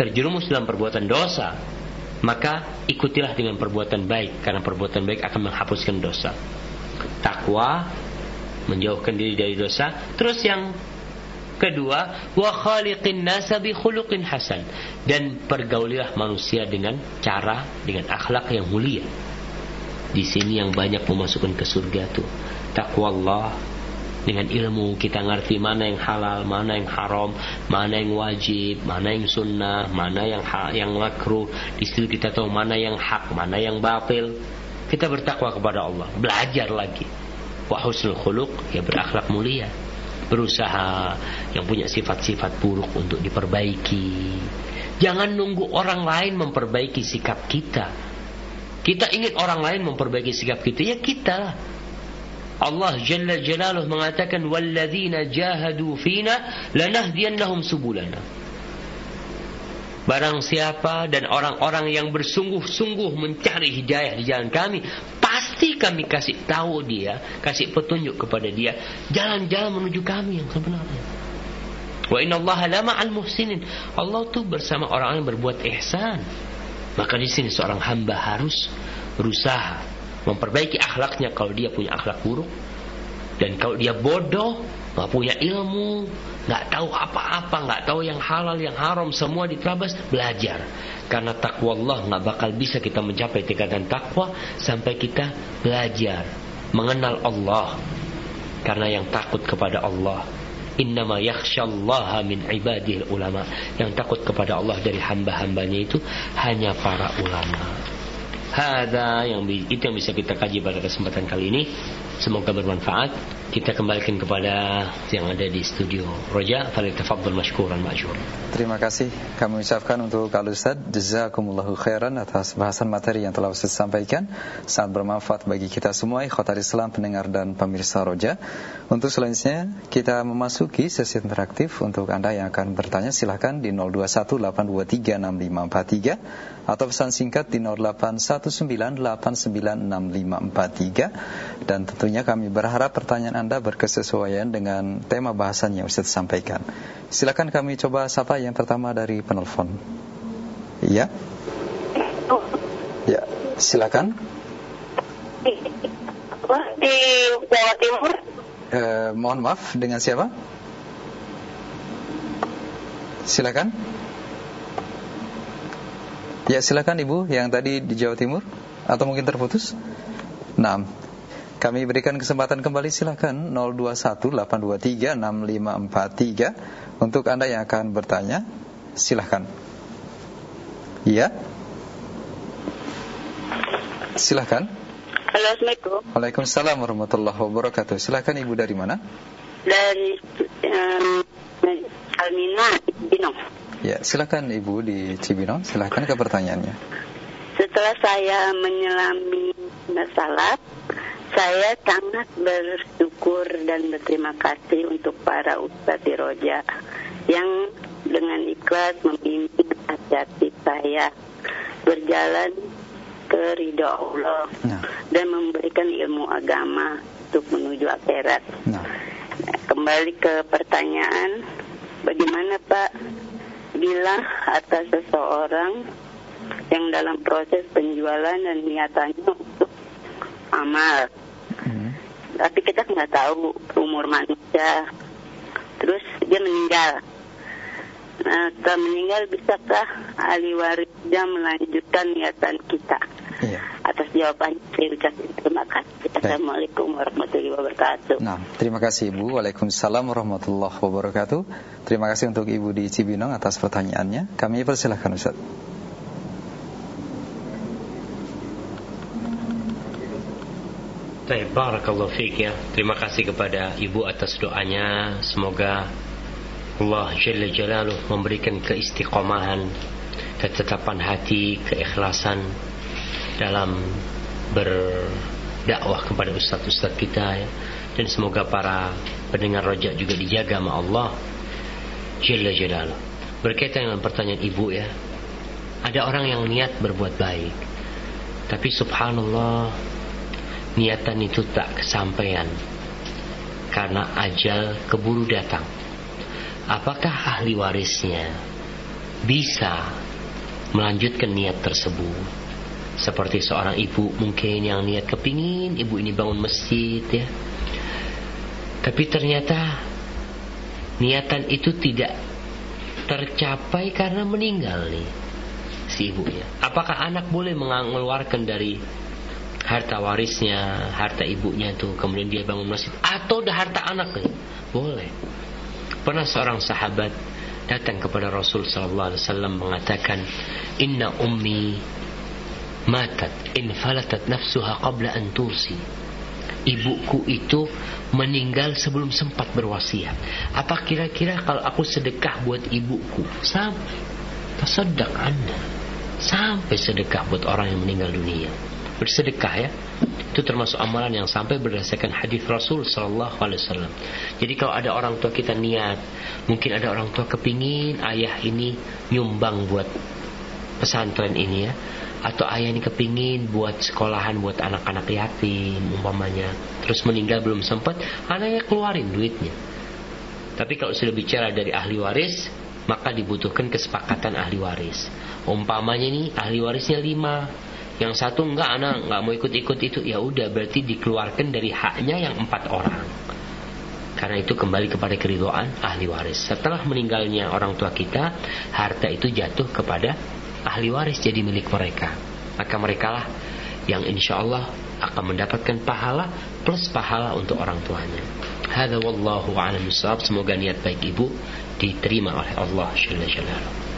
terjerumus dalam perbuatan dosa, maka ikutilah dengan perbuatan baik karena perbuatan baik akan menghapuskan dosa. Takwa menjauhkan diri dari dosa. Terus yang kedua, wa khaliqin nasa khuluqin hasan dan pergaulilah manusia dengan cara dengan akhlak yang mulia. Di sini yang banyak memasukkan ke surga tuh takwa Allah dengan ilmu kita ngerti mana yang halal, mana yang haram, mana yang wajib, mana yang sunnah, mana yang ha yang makruh. Di situ kita tahu mana yang hak, mana yang batil. Kita bertakwa kepada Allah, belajar lagi. Wa husnul khuluq ya berakhlak mulia. Berusaha yang punya sifat-sifat buruk untuk diperbaiki. Jangan nunggu orang lain memperbaiki sikap kita. Kita ingin orang lain memperbaiki sikap kita, ya kita Allah Jalla Jalaluh mengatakan walladzina jahadu fina lanahdiyannahum subulana. Barang siapa dan orang-orang yang bersungguh-sungguh mencari hidayah di jalan kami, pasti kami kasih tahu dia, kasih petunjuk kepada dia jalan-jalan menuju kami yang sebenarnya. Wa inna Allah lama al muhsinin. Allah tuh bersama orang yang berbuat ihsan. Maka di sini seorang hamba harus berusaha memperbaiki akhlaknya kalau dia punya akhlak buruk. Dan kalau dia bodoh nggak punya ilmu nggak tahu apa-apa nggak tahu yang halal yang haram semua diterabas belajar. Karena takwa Allah nggak bakal bisa kita mencapai tingkatan takwa sampai kita belajar mengenal Allah. Karena yang takut kepada Allah. Innama yakhshallaha min ibadil ulama. Yang takut kepada Allah dari hamba-hambanya itu Hanya para ulama Hada yang itu yang bisa kita kaji pada kesempatan kali ini. Semoga bermanfaat. Kita kembalikan kepada yang ada di studio Roja. Falyatafaddal mashkuran ma'jur. Terima kasih kami ucapkan untuk Al Ustaz jazakumullahu khairan atas bahasan materi yang telah Ustaz sampaikan. Sangat bermanfaat bagi kita semua ikhwatal Islam pendengar dan pemirsa Roja. Untuk selanjutnya kita memasuki sesi interaktif untuk Anda yang akan bertanya silahkan di 0218236543 atau pesan singkat di 0819896543 dan tentunya kami berharap pertanyaan Anda berkesesuaian dengan tema bahasan yang Ustaz sampaikan. Silakan kami coba sapa yang pertama dari penelpon. Iya. Ya, silakan. Di Jawa Timur. Eh, mohon maaf, dengan siapa? Silakan. Ya silakan Ibu yang tadi di Jawa Timur Atau mungkin terputus Nah Kami berikan kesempatan kembali silakan 0218236543 Untuk Anda yang akan bertanya Silakan. Iya? Silakan. Halo Assalamualaikum. Waalaikumsalam warahmatullahi wabarakatuh. Silakan Ibu dari mana? Dari um, Almina Binong Ya, silakan Ibu di Cibinong, silakan ke pertanyaannya. Setelah saya menyelami salat, Saya sangat bersyukur dan berterima kasih untuk para ustadz di Roja yang dengan ikhlas membimbing hati saya berjalan ke ridho Allah Nah. dan memberikan ilmu agama untuk menuju akhirat. Nah, Kembali ke pertanyaan, bagaimana Pak bila atas seseorang yang dalam proses penjualan dan niatannya untuk amal. Tapi kita nggak tahu umur manusia, terus dia meninggal. Nah, setelah meninggal bisakah ahli warisnya melanjutkan niatan kita? Iya. Atas jawabannya saya ucapkan terima kasih. Assalamualaikum warahmatullahi wabarakatuh. Nah, terima kasih Ibu. Waalaikumsalam warahmatullahi wabarakatuh. Terima kasih untuk Ibu di Cibinong atas pertanyaannya. Kami persilahkan Ustaz. Baik, barakallahu fiik ya. Terima kasih kepada Ibu atas doanya. Semoga Allah Jalla Jalaluh memberikan keistiqomahan, ketetapan hati, keikhlasan dalam berdakwah kepada ustaz-ustaz kita ya. Dan semoga para pendengar rojak juga dijaga sama Allah Jalla Jalaluh. Berkaitan dengan pertanyaan Ibu ya. Ada orang yang niat berbuat baik. Tapi subhanallah niatan itu tak kesampaian karena ajal keburu datang. Apakah ahli warisnya bisa melanjutkan niat tersebut? Seperti seorang ibu mungkin yang niat kepingin ibu ini bangun masjid ya. Tapi ternyata niatan itu tidak tercapai karena meninggal nih si ibunya. Apakah anak boleh mengeluarkan dari harta warisnya, harta ibunya itu, kemudian dia bangun masjid, atau harta anaknya, boleh. Pernah seorang sahabat datang kepada Rasul Sallallahu Alaihi Wasallam mengatakan, Inna ummi matat in falatat nafsuha qabla an tursi. Ibuku itu meninggal sebelum sempat berwasiat. Apa kira-kira kalau aku sedekah buat ibuku? Sampai tasaddaq anda. Sampai sedekah buat orang yang meninggal dunia bersedekah ya itu termasuk amalan yang sampai berdasarkan hadis Rasul Sallallahu Alaihi Wasallam. Jadi kalau ada orang tua kita niat, mungkin ada orang tua kepingin ayah ini nyumbang buat pesantren ini ya, atau ayah ini kepingin buat sekolahan buat anak-anak yatim umpamanya, terus meninggal belum sempat, anaknya keluarin duitnya. Tapi kalau sudah bicara dari ahli waris, maka dibutuhkan kesepakatan ahli waris. Umpamanya ini ahli warisnya lima, yang satu enggak anak enggak mau ikut-ikut itu. Ya udah berarti dikeluarkan dari haknya yang empat orang. Karena itu kembali kepada keridoan ahli waris. Setelah meninggalnya orang tua kita harta itu jatuh kepada ahli waris jadi milik mereka. Maka mereka lah yang insya Allah akan mendapatkan pahala plus pahala untuk orang tuanya. Hada wallahu a'lam semoga niat baik ibu diterima oleh Allah Jalaluhu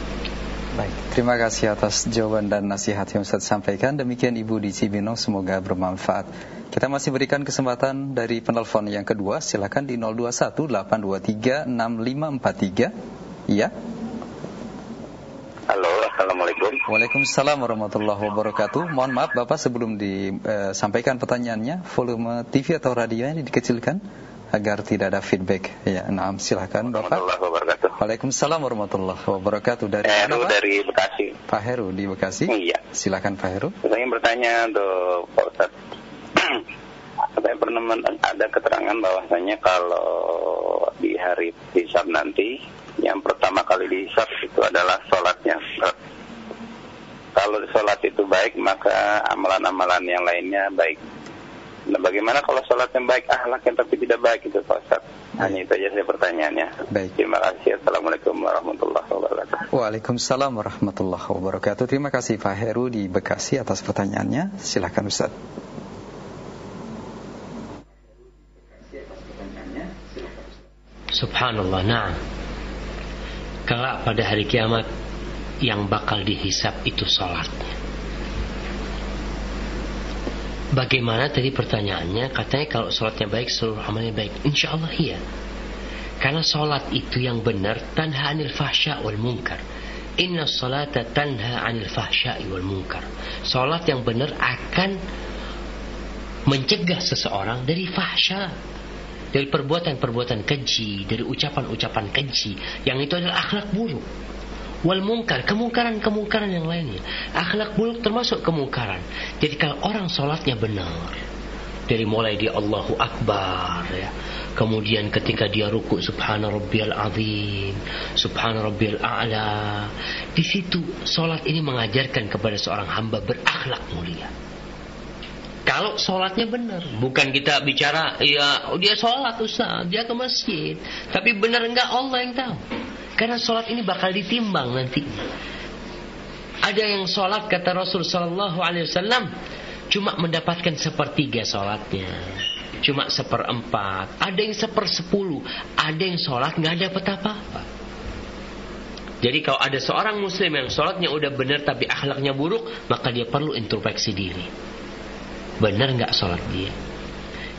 Baik, terima kasih atas jawaban dan nasihat yang Ustaz sampaikan. Demikian Ibu di Cibinong, semoga bermanfaat. Kita masih berikan kesempatan dari penelpon yang kedua. Silakan di 0218236543. Iya. Halo, Assalamualaikum. Waalaikumsalam warahmatullahi wabarakatuh. Mohon maaf Bapak sebelum disampaikan pertanyaannya, volume TV atau radionya dikecilkan agar tidak ada feedback. Ya, nah, silakan Bapak. Waalaikumsalam warahmatullahi wabarakatuh. Dari Heru mana, Pak? dari Bekasi. Pak Heru di Bekasi. Iya. Silakan Pak Heru. Saya ingin bertanya untuk Pak Ustadz. Saya pernah ada keterangan bahwasanya kalau di hari hisab nanti, yang pertama kali dihisab itu adalah sholatnya. Kalau sholat itu baik, maka amalan-amalan yang lainnya baik. Nah, bagaimana kalau sholat yang baik, ahlaknya tapi tidak baik itu Pak Ustadz? Hanya itu aja saya pertanyaannya. Baik. Terima kasih. Assalamualaikum warahmatullahi wabarakatuh. Waalaikumsalam warahmatullahi wabarakatuh. Terima kasih Pak Heru di Bekasi atas pertanyaannya. Silakan Ustaz. Subhanallah, nah Kelak pada hari kiamat Yang bakal dihisap itu sholatnya Bagaimana tadi pertanyaannya? Katanya kalau sholatnya baik Seluruh amalnya baik. Insya Allah iya. Karena sholat itu yang benar Tanha anil fahsya wal munkar. Inna sholata tanha anil fahsya wal munkar. Sholat yang benar akan mencegah seseorang dari fahsya. Dari perbuatan-perbuatan keji dari ucapan-ucapan keji. Yang itu adalah akhlak buruk wal mungkar kemungkaran-kemungkaran yang lainnya. Akhlak buruk termasuk kemungkaran. Jadi kalau orang sholatnya benar dari mulai dia Allahu Akbar ya. Kemudian ketika dia ruku subhana rabbiyal azim subhana rabbiyal a'la. Di situ sholat ini mengajarkan kepada seorang hamba berakhlak mulia. Kalau sholatnya benar, bukan kita bicara, ya dia sholat Ustaz, dia ke masjid, tapi benar enggak Allah yang tahu. Karena sholat ini bakal ditimbang nanti. Ada yang sholat kata Rasul Sallallahu Alaihi Wasallam cuma mendapatkan sepertiga sholatnya, cuma seperempat. Ada yang sepersepuluh, ada yang sholat nggak dapat apa-apa. Jadi kalau ada seorang muslim yang sholatnya udah benar tapi akhlaknya buruk, maka dia perlu introspeksi diri. Benar nggak sholat dia?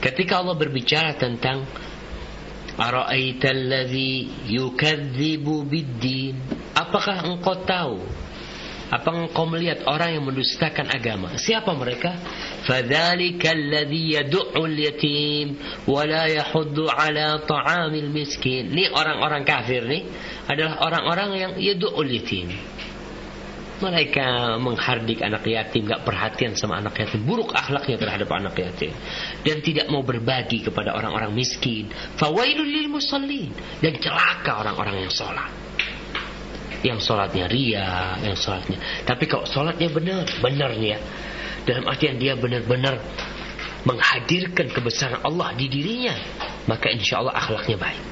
Ketika Allah berbicara tentang Ara'aita alladhi yukadzibu biddin Apakah engkau tahu apa engkau melihat orang yang mendustakan agama? Siapa mereka? Fadzalika alladhi yad'ul yatim wa la yahuddu ala ta'amil miskin. Ini orang-orang kafir nih adalah orang-orang yang yad'ul yatim. Mereka menghardik anak yatim, gak perhatian sama anak yatim, buruk akhlaknya terhadap anak yatim, dan tidak mau berbagi kepada orang-orang miskin. Fawailul lil musallin dan celaka orang-orang yang sholat. Yang sholatnya ria, yang sholatnya. Tapi kalau sholatnya benar, benar nih ya. Dalam artian dia benar-benar menghadirkan kebesaran Allah di dirinya, maka insya Allah akhlaknya baik.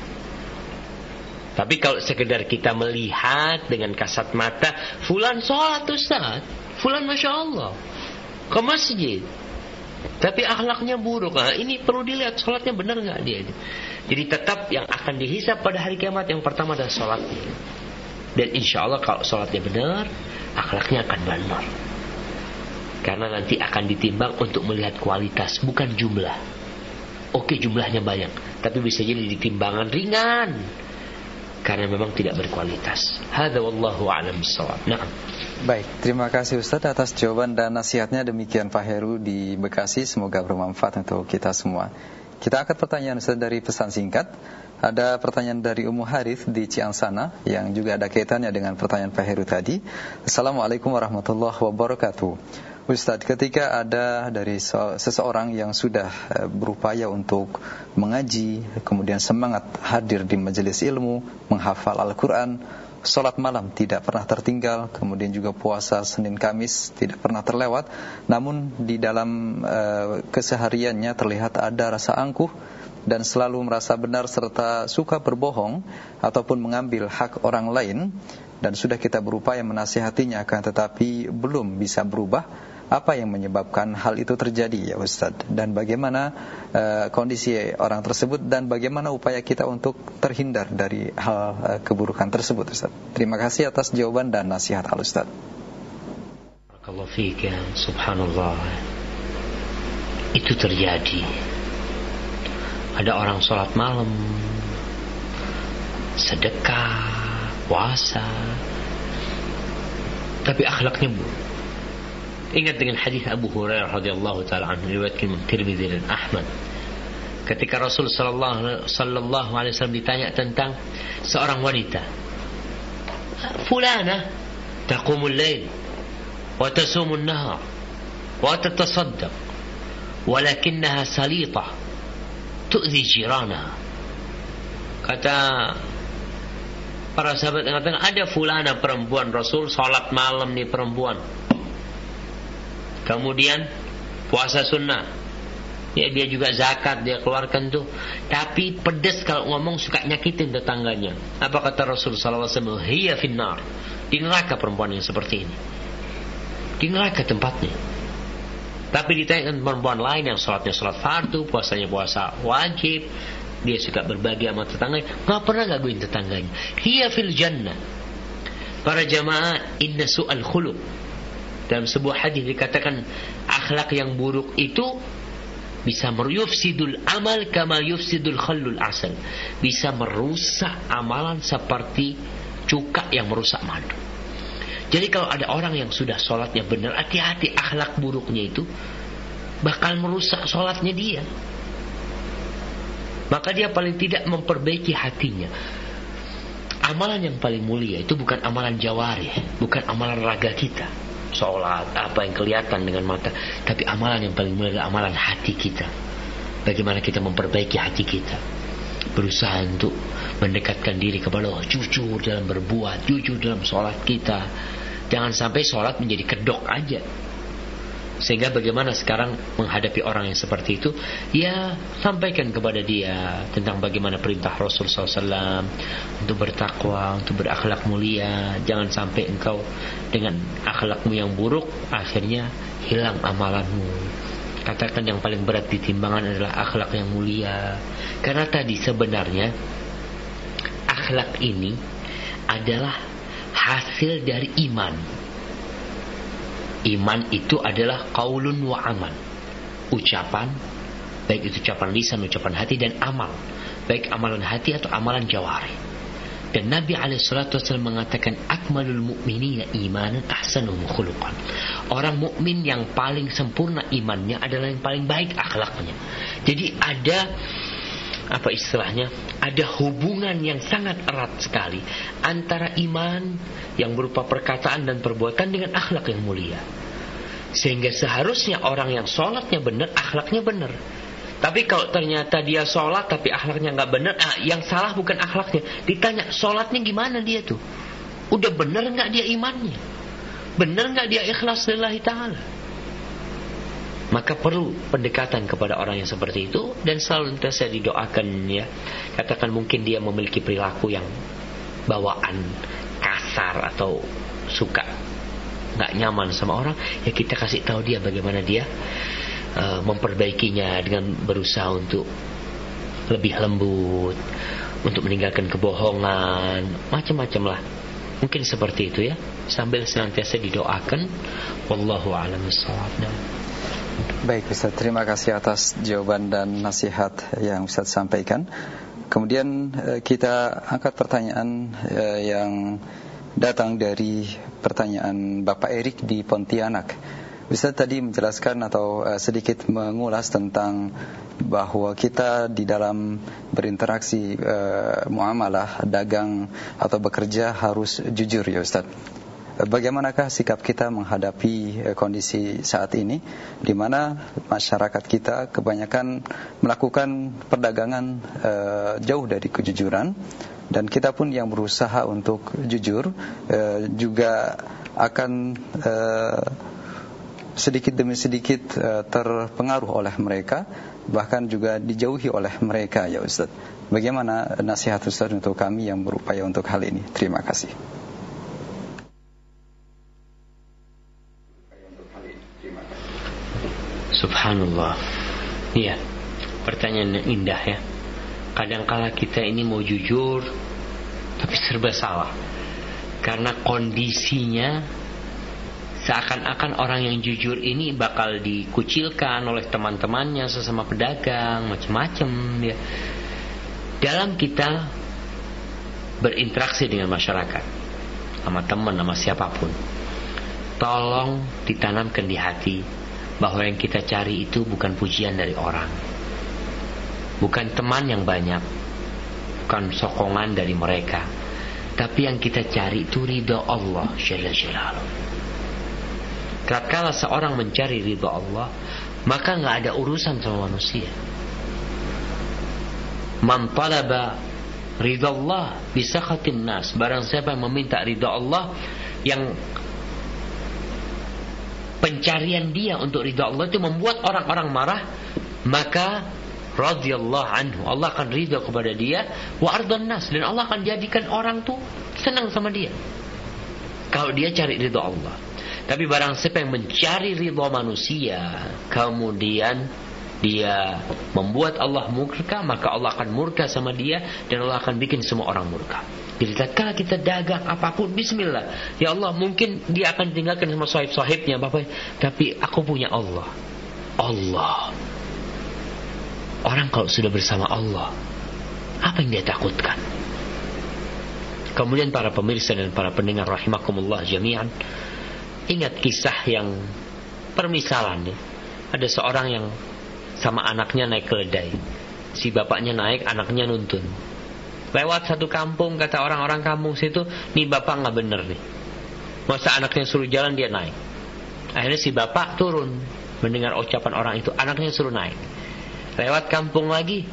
Tapi kalau sekedar kita melihat dengan kasat mata, fulan sholat Ustaz, fulan Masya Allah, ke masjid. Tapi akhlaknya buruk. Nah, ini perlu dilihat sholatnya benar nggak dia. Jadi tetap yang akan dihisap pada hari kiamat yang pertama adalah sholatnya. Dan insya Allah kalau sholatnya benar, akhlaknya akan benar. Karena nanti akan ditimbang untuk melihat kualitas, bukan jumlah. Oke jumlahnya banyak, tapi bisa jadi ditimbangan ringan karena memang tidak berkualitas. Hada wallahu a'lam bissawab. Naam. Baik, terima kasih Ustaz atas jawaban dan nasihatnya. Demikian Pak Heru di Bekasi, semoga bermanfaat untuk kita semua. Kita akan pertanyaan Ustaz dari pesan singkat. Ada pertanyaan dari Ummu Harith di Ciansana yang juga ada kaitannya dengan pertanyaan Pak Heru tadi. Assalamualaikum warahmatullahi wabarakatuh. Ustadz, ketika ada dari seseorang yang sudah eh, berupaya untuk mengaji, kemudian semangat hadir di majelis ilmu, menghafal Al-Quran, sholat malam tidak pernah tertinggal, kemudian juga puasa Senin Kamis tidak pernah terlewat, namun di dalam uh, kesehariannya terlihat ada rasa angkuh dan selalu merasa benar serta suka berbohong ataupun mengambil hak orang lain. Dan sudah kita berupaya menasihatinya akan tetapi belum bisa berubah apa yang menyebabkan hal itu terjadi ya Ustadz dan bagaimana uh, kondisi orang tersebut dan bagaimana upaya kita untuk terhindar dari hal uh, keburukan tersebut Ustadz. Terima kasih atas jawaban dan nasihat Al Ustadz. Barakallahu subhanallah. Itu terjadi. Ada orang sholat malam, sedekah, puasa, tapi akhlaknya buruk Ingat dengan hadis Abu Hurairah radhiyallahu taala anhu riwayat Imam Tirmizi dan Ahmad. Ketika Rasul sallallahu alaihi wasallam ditanya tentang seorang wanita. Fulana taqumul lail wa tasumun nahar wa tatasaddaq walakinnaha salita tu'zi jirana Kata para sahabat katakan ada fulana perempuan Rasul salat malam nih perempuan Kemudian puasa sunnah. Ya dia juga zakat dia keluarkan tuh. Tapi pedes kalau ngomong suka nyakitin tetangganya. Apa kata Rasulullah SAW? Hiya finnar. Di neraka perempuan yang seperti ini. Di neraka tempatnya. Tapi ditanya perempuan lain yang sholatnya sholat fardu, puasanya puasa wajib, dia suka berbagi sama tetangganya, nggak pernah gaguin tetangganya. Hiya fil jannah. Para jamaah inna su'al khuluq dalam sebuah hadis dikatakan akhlak yang buruk itu bisa meryufsidul amal kama yufsidul khallul asal. Bisa merusak amalan seperti cuka yang merusak madu. Jadi kalau ada orang yang sudah sholatnya benar, hati-hati akhlak buruknya itu bakal merusak sholatnya dia. Maka dia paling tidak memperbaiki hatinya. Amalan yang paling mulia itu bukan amalan jawari, bukan amalan raga kita. Sholat, apa yang kelihatan dengan mata. Tapi amalan yang paling mulia adalah amalan hati kita. Bagaimana kita memperbaiki hati kita. Berusaha untuk mendekatkan diri kepada Allah. Jujur dalam berbuat, jujur dalam sholat kita. Jangan sampai sholat menjadi kedok aja. Sehingga bagaimana sekarang menghadapi orang yang seperti itu? Ya sampaikan kepada dia Tentang bagaimana perintah Rasul SAW Untuk bertakwa Untuk berakhlak mulia. Jangan sampai engkau dengan akhlakmu yang buruk Akhirnya hilang amalanmu. Katakan yang paling berat di timbangan adalah akhlak yang mulia. Karena tadi sebenarnya Akhlak ini adalah hasil dari iman Iman itu adalah qaulun wa amal. Ucapan, baik itu ucapan lisan, ucapan hati dan amal. Baik amalan hati atau amalan jawari. Dan Nabi SAW mengatakan akmalul mu'minina imanan ahsanuhum khuluqan. Orang mukmin yang paling sempurna imannya adalah yang paling baik akhlaknya. Jadi ada apa istilahnya? Ada hubungan yang sangat erat sekali antara iman yang berupa perkataan dan perbuatan dengan akhlak yang mulia. Sehingga seharusnya orang yang sholatnya benar akhlaknya benar. Tapi kalau ternyata dia sholat tapi akhlaknya nggak benar ah, yang salah bukan akhlaknya. Ditanya sholatnya gimana dia tuh? Udah benar nggak dia imannya? Benar nggak dia ikhlas lillahi ta'ala maka perlu pendekatan kepada orang yang seperti itu dan selalu saya didoakan ya. Katakan mungkin dia memiliki perilaku yang bawaan kasar atau suka nggak nyaman sama orang ya kita kasih tahu dia bagaimana dia uh, memperbaikinya dengan berusaha untuk lebih lembut untuk meninggalkan kebohongan macam-macam lah. Mungkin seperti itu ya. Sambil senantiasa didoakan. Wallahu a'lam bishawab Baik Ustaz, terima kasih atas jawaban dan nasihat yang Ustaz sampaikan. Kemudian eh, kita angkat pertanyaan eh, yang datang dari pertanyaan Bapak Erik di Pontianak. Ustaz tadi menjelaskan atau eh, sedikit mengulas tentang bahwa kita di dalam berinteraksi muamalah, dagang atau bekerja harus jujur ya Ustaz. Bagaimanakah sikap kita menghadapi eh, kondisi saat ini di mana masyarakat kita kebanyakan melakukan perdagangan uh, jauh dari kejujuran dan kita pun yang berusaha untuk jujur juga akan sedikit demi sedikit uh, terpengaruh oleh mereka bahkan juga dijauhi oleh mereka ya Ustaz. Bagaimana nasihat Ustaz untuk kami yang berupaya untuk hal ini? Terima kasih. Subhanallah. Iya. Pertanyaan yang indah ya. Kadangkala kita ini mau jujur tapi serba salah. Karena kondisinya seakan-akan orang yang jujur ini bakal dikucilkan oleh teman-temannya sesama pedagang macam-macam ya. Dalam kita berinteraksi dengan masyarakat sama teman sama siapa pun tolong ditanamkan di hati bahwa yang kita cari itu bukan pujian dari orang. Bukan teman yang banyak. Bukan sokongan dari mereka. Tapi yang kita cari itu ridho Allah Jalla seorang mencari ridho Allah maka nggak ada urusan sama manusia. Man talaba ridho Allah bisa nas. Barang siapa yang meminta ridho Allah yang pencarian dia untuk ridha Allah itu membuat orang-orang marah maka radhiyallahu anhu Allah akan ridha kepada dia. Wa ardhan nas dan Allah akan jadikan orang tuh senang sama dia. Kalau dia cari ridha Allah. Tapi barang siapa yang mencari ridha manusia kemudian dia membuat Allah murka maka Allah akan murka sama dia dan Allah akan bikin semua orang murka jadi tatkala kita dagang apa pun bismillah. Ya Allah, mungkin dia akan tinggalkan sama sahib-sahibnya Bapak, tapi aku punya Allah. Allah. Orang kalau sudah bersama Allah, apa yang dia takutkan? Kemudian para pemirsa dan para pendengar rahimakumullah jami'an, ingat kisah yang permisalan ya. ada seorang yang sama anaknya naik keledai. Si bapaknya naik, anaknya nuntun. Lewat satu kampung, kata orang-orang kampung situ, nih bapak nggak bener nih. Masa anaknya suruh jalan dia naik. Akhirnya si bapak turun mendengar ucapan orang itu, anaknya suruh naik. Lewat kampung lagi,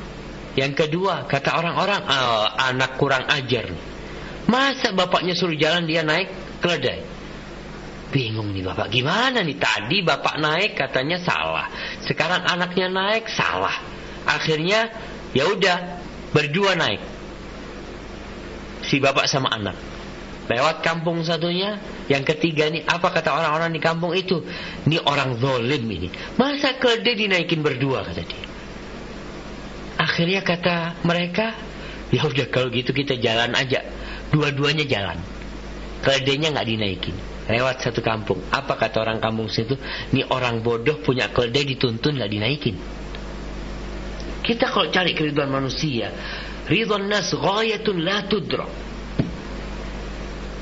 yang kedua kata orang-orang, oh, anak kurang ajar nih. Masa bapaknya suruh jalan dia naik keledai? Bingung nih bapak, gimana nih? Tadi bapak naik katanya salah. Sekarang anaknya naik salah. Akhirnya ya udah berdua naik. Si bapak sama anak. Lewat kampung satunya, yang ketiga nih apa kata orang-orang di kampung itu? Ini orang zolim ini. Masa keledai dinaikin berdua kata dia. Akhirnya kata mereka, ya udah kalau gitu kita jalan aja. Dua-duanya jalan. Keledainya nggak dinaikin lewat satu kampung. Apa kata orang kampung situ? Ini orang bodoh punya keledai dituntun gak dinaikin. Kita kalau cari keriduan manusia, ridwan nas ghayatun la tudra.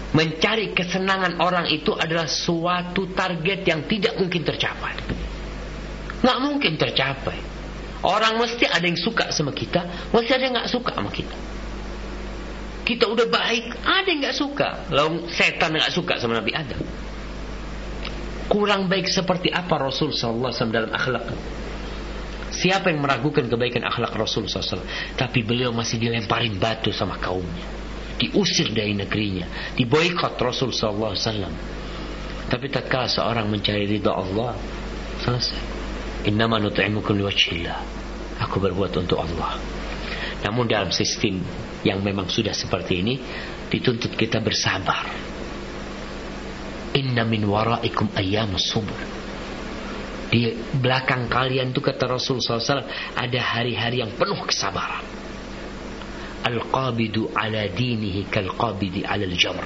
Mencari kesenangan orang itu adalah suatu target yang tidak mungkin tercapai. Nggak mungkin tercapai. Orang mesti ada yang suka sama kita, mesti ada yang nggak suka sama kita kita udah baik, ada yang nggak suka. Lalu setan nggak suka sama Nabi Adam. Kurang baik seperti apa Rasul SAW dalam akhlak? Siapa yang meragukan kebaikan akhlak Rasul SAW? Tapi beliau masih dilemparin batu sama kaumnya. Diusir dari negerinya. Diboykot Rasul SAW. Tapi tatkala seorang mencari ridha Allah, selesai. Innama nut'imukum liwajhillah. Aku berbuat untuk Allah. Namun dalam sistem yang memang sudah seperti ini dituntut kita bersabar. Inna min waraikum ayyam subur. Di belakang kalian tuh kata Rasul SAW ada hari-hari yang penuh kesabaran. Al-qabidu ala dinihi kal-qabidi ala al-jamr.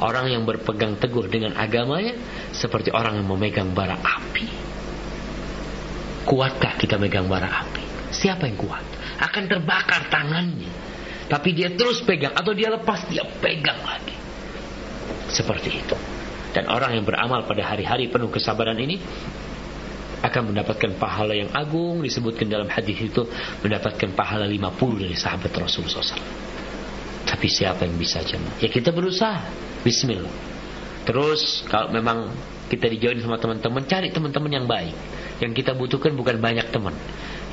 Orang yang berpegang teguh dengan agamanya seperti orang yang memegang bara api. Kuatkah kita megang bara api? Siapa yang kuat? Akan terbakar tangannya tapi dia terus pegang atau dia lepas dia pegang lagi. Seperti itu. Dan orang yang beramal pada hari-hari penuh kesabaran ini akan mendapatkan pahala yang agung disebutkan dalam hadis itu mendapatkan pahala 50 dari sahabat Rasulullah SAW. Tapi siapa yang bisa jemaah? Ya kita berusaha. Bismillah. Terus kalau memang kita dijauhin sama teman-teman, cari teman-teman yang baik. Yang kita butuhkan bukan banyak teman.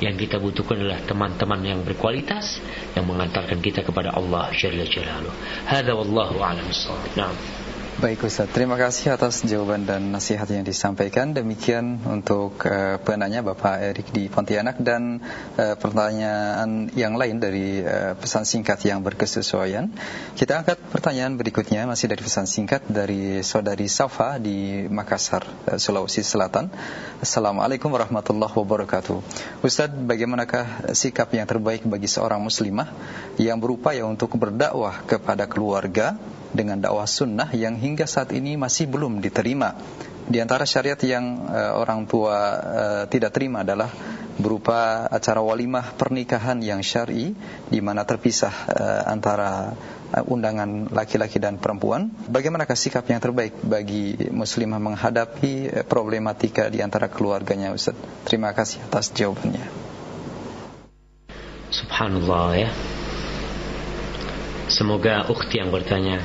Yang kita butuhkan adalah teman-teman yang berkualitas yang mengantarkan kita kepada Allah Jalla Jalaluh. Hada wallahu a'lam Nah. Baik Ustaz, terima kasih atas jawaban dan nasihat yang disampaikan. Demikian untuk uh, penanya Bapak Erik di Pontianak dan uh, pertanyaan yang lain dari uh, pesan singkat yang berkesesuaian. Kita angkat pertanyaan berikutnya masih dari pesan singkat dari saudari Safa di Makassar, Sulawesi Selatan. Assalamualaikum warahmatullahi wabarakatuh. Ustaz, bagaimanakah sikap yang terbaik bagi seorang muslimah yang berupaya untuk berdakwah kepada keluarga dengan dakwah sunnah yang hingga saat ini masih belum diterima. Di antara syariat yang uh, orang tua uh, tidak terima adalah berupa acara walimah pernikahan yang syar'i di mana terpisah uh, antara undangan laki-laki dan perempuan. Bagaimanakah sikap yang terbaik bagi muslimah menghadapi problematika di antara keluarganya Ustaz? Terima kasih atas jawabannya. Subhanallah ya. Semoga ukhti yang bertanya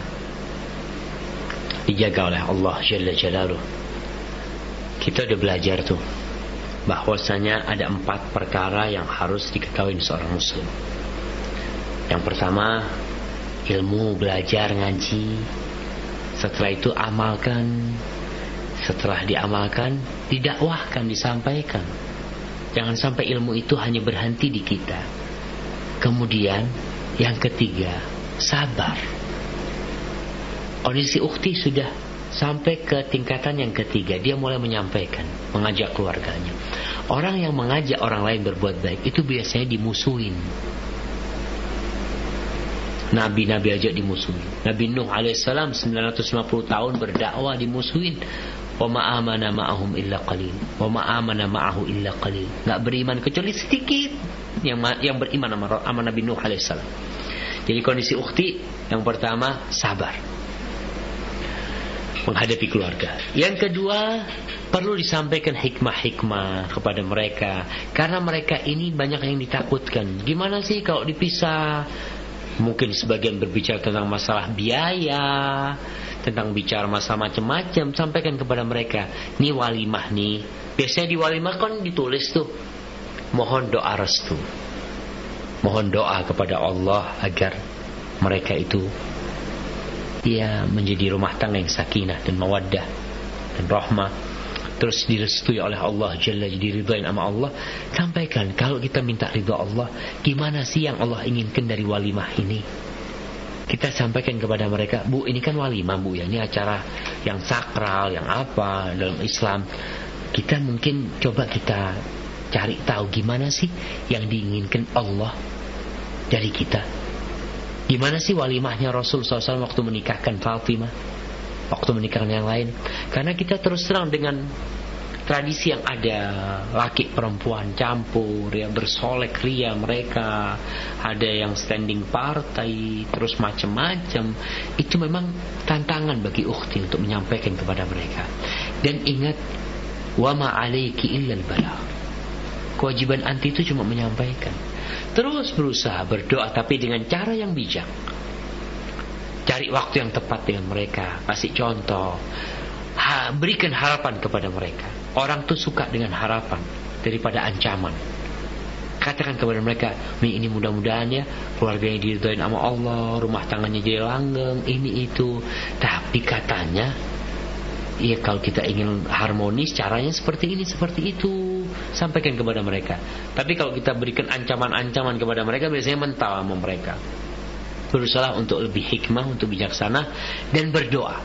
dijaga oleh Allah Jalla Jalaluh. Kita udah belajar tuh bahwasanya ada empat perkara yang harus diketahui seorang muslim. Yang pertama ilmu belajar ngaji. Setelah itu amalkan. Setelah diamalkan, didakwahkan, disampaikan. Jangan sampai ilmu itu hanya berhenti di kita. Kemudian yang ketiga, sabar Kondisi ukti sudah sampai ke tingkatan yang ketiga. Dia mulai menyampaikan, mengajak keluarganya. Orang yang mengajak orang lain berbuat baik itu biasanya dimusuhin. Nabi-nabi aja dimusuhin. Nabi Nuh alaihissalam 950 tahun berdakwah dimusuhin. Wa ma'amana ma'ahum illa qalil. Wa ma'amana ma'ahu illa qalil. Gak beriman kecuali sedikit yang yang beriman sama, sama Nabi Nuh alaihissalam. Jadi kondisi ukti yang pertama sabar menghadapi keluarga. Yang kedua, perlu disampaikan hikmah-hikmah kepada mereka karena mereka ini banyak yang ditakutkan. Gimana sih kalau dipisah? Mungkin sebagian berbicara tentang masalah biaya, tentang bicara masalah macam-macam, sampaikan kepada mereka. Ini walimah nih. Biasanya di walimah kan ditulis tuh, mohon doa restu. Mohon doa kepada Allah agar mereka itu ia menjadi rumah tangga yang sakinah dan mawaddah dan rahmah. Terus direstui oleh Allah Jalla jadi ridhain sama Allah. Sampaikan kalau kita minta ridha Allah gimana sih yang Allah inginkan dari walimah ini? Kita sampaikan kepada mereka bu ini kan walimah bu ya. Ini acara yang sakral yang apa dalam Islam. Kita mungkin coba kita cari tahu gimana sih yang diinginkan Allah dari kita Gimana sih walimahnya Rasul SAW waktu menikahkan Fatimah? Waktu menikahkan yang lain? Karena kita terus terang dengan tradisi yang ada laki perempuan campur ya bersolek ria mereka ada yang standing partai terus macam-macam itu memang tantangan bagi ukhti untuk menyampaikan kepada mereka dan ingat wa ma alaiki kewajiban anti itu cuma menyampaikan Terus berusaha berdoa tapi dengan cara yang bijak. Cari waktu yang tepat dengan mereka, kasih contoh. Ha, berikan harapan kepada mereka. Orang tuh suka dengan harapan daripada ancaman. Katakan kepada mereka, ini mudah-mudahan ya keluarganya diridhoin sama Allah, rumah tangannya jadi langgeng, ini itu. Tapi katanya Iya kalau kita ingin harmonis caranya seperti ini seperti itu sampaikan kepada mereka. Tapi kalau kita berikan ancaman-ancaman kepada mereka biasanya mental sama mereka. Berusaha untuk lebih hikmah, untuk bijaksana dan berdoa.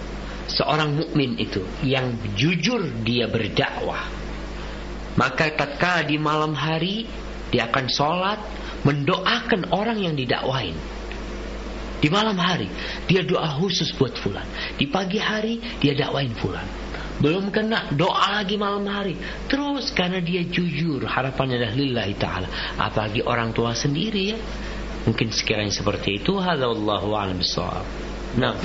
Seorang mukmin itu yang jujur dia berdakwah. Maka tatkala di malam hari dia akan sholat mendoakan orang yang didakwain. Di malam hari dia doa khusus buat fulan. Di pagi hari dia dakwain fulan. Belum kena doa lagi malam hari. Terus karena dia jujur harapannya adalah lillahi taala. Apalagi orang tua sendiri ya. Mungkin sekiranya seperti itu wallahu a'lam bishawab. Nah,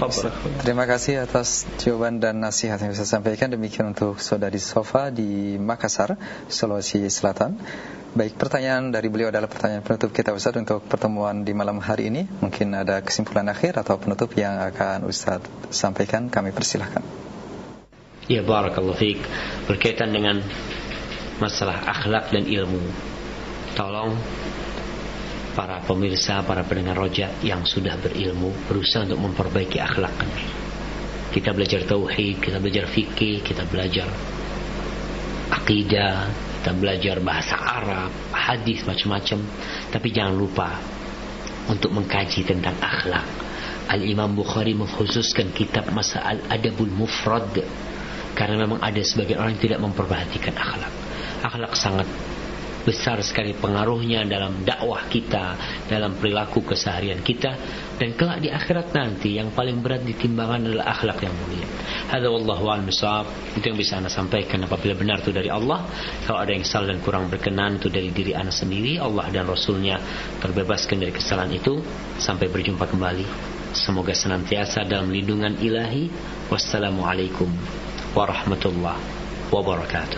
Terima kasih atas jawaban dan nasihat yang bisa sampaikan. Demikian untuk saudari Sofa di Makassar, Sulawesi Selatan. Baik, pertanyaan dari beliau adalah pertanyaan penutup kita Ustaz untuk pertemuan di malam hari ini. Mungkin ada kesimpulan akhir atau penutup yang akan Ustaz sampaikan, kami persilahkan. Ya, barakallahu fiik. Berkaitan dengan masalah akhlak dan ilmu. Tolong para pemirsa, para pendengar roja yang sudah berilmu berusaha untuk memperbaiki akhlak Kita belajar tauhid, kita belajar fikih, kita belajar akidah, kita belajar bahasa Arab, hadis macam-macam, tapi jangan lupa untuk mengkaji tentang akhlak. Al Imam Bukhari mengkhususkan kitab masa Al Adabul Mufrad karena memang ada sebagian orang yang tidak memperhatikan akhlak. Akhlak sangat besar sekali pengaruhnya dalam dakwah kita, dalam perilaku keseharian kita dan kelak di akhirat nanti yang paling berat ditimbangan adalah akhlak yang mulia. Hadza wallahu a'lam Itu yang bisa Anda sampaikan apabila benar itu dari Allah. Kalau ada yang salah dan kurang berkenan itu dari diri Anda sendiri, Allah dan Rasulnya terbebaskan dari kesalahan itu. Sampai berjumpa kembali. Semoga senantiasa dalam lindungan ilahi. Wassalamualaikum warahmatullahi wabarakatuh.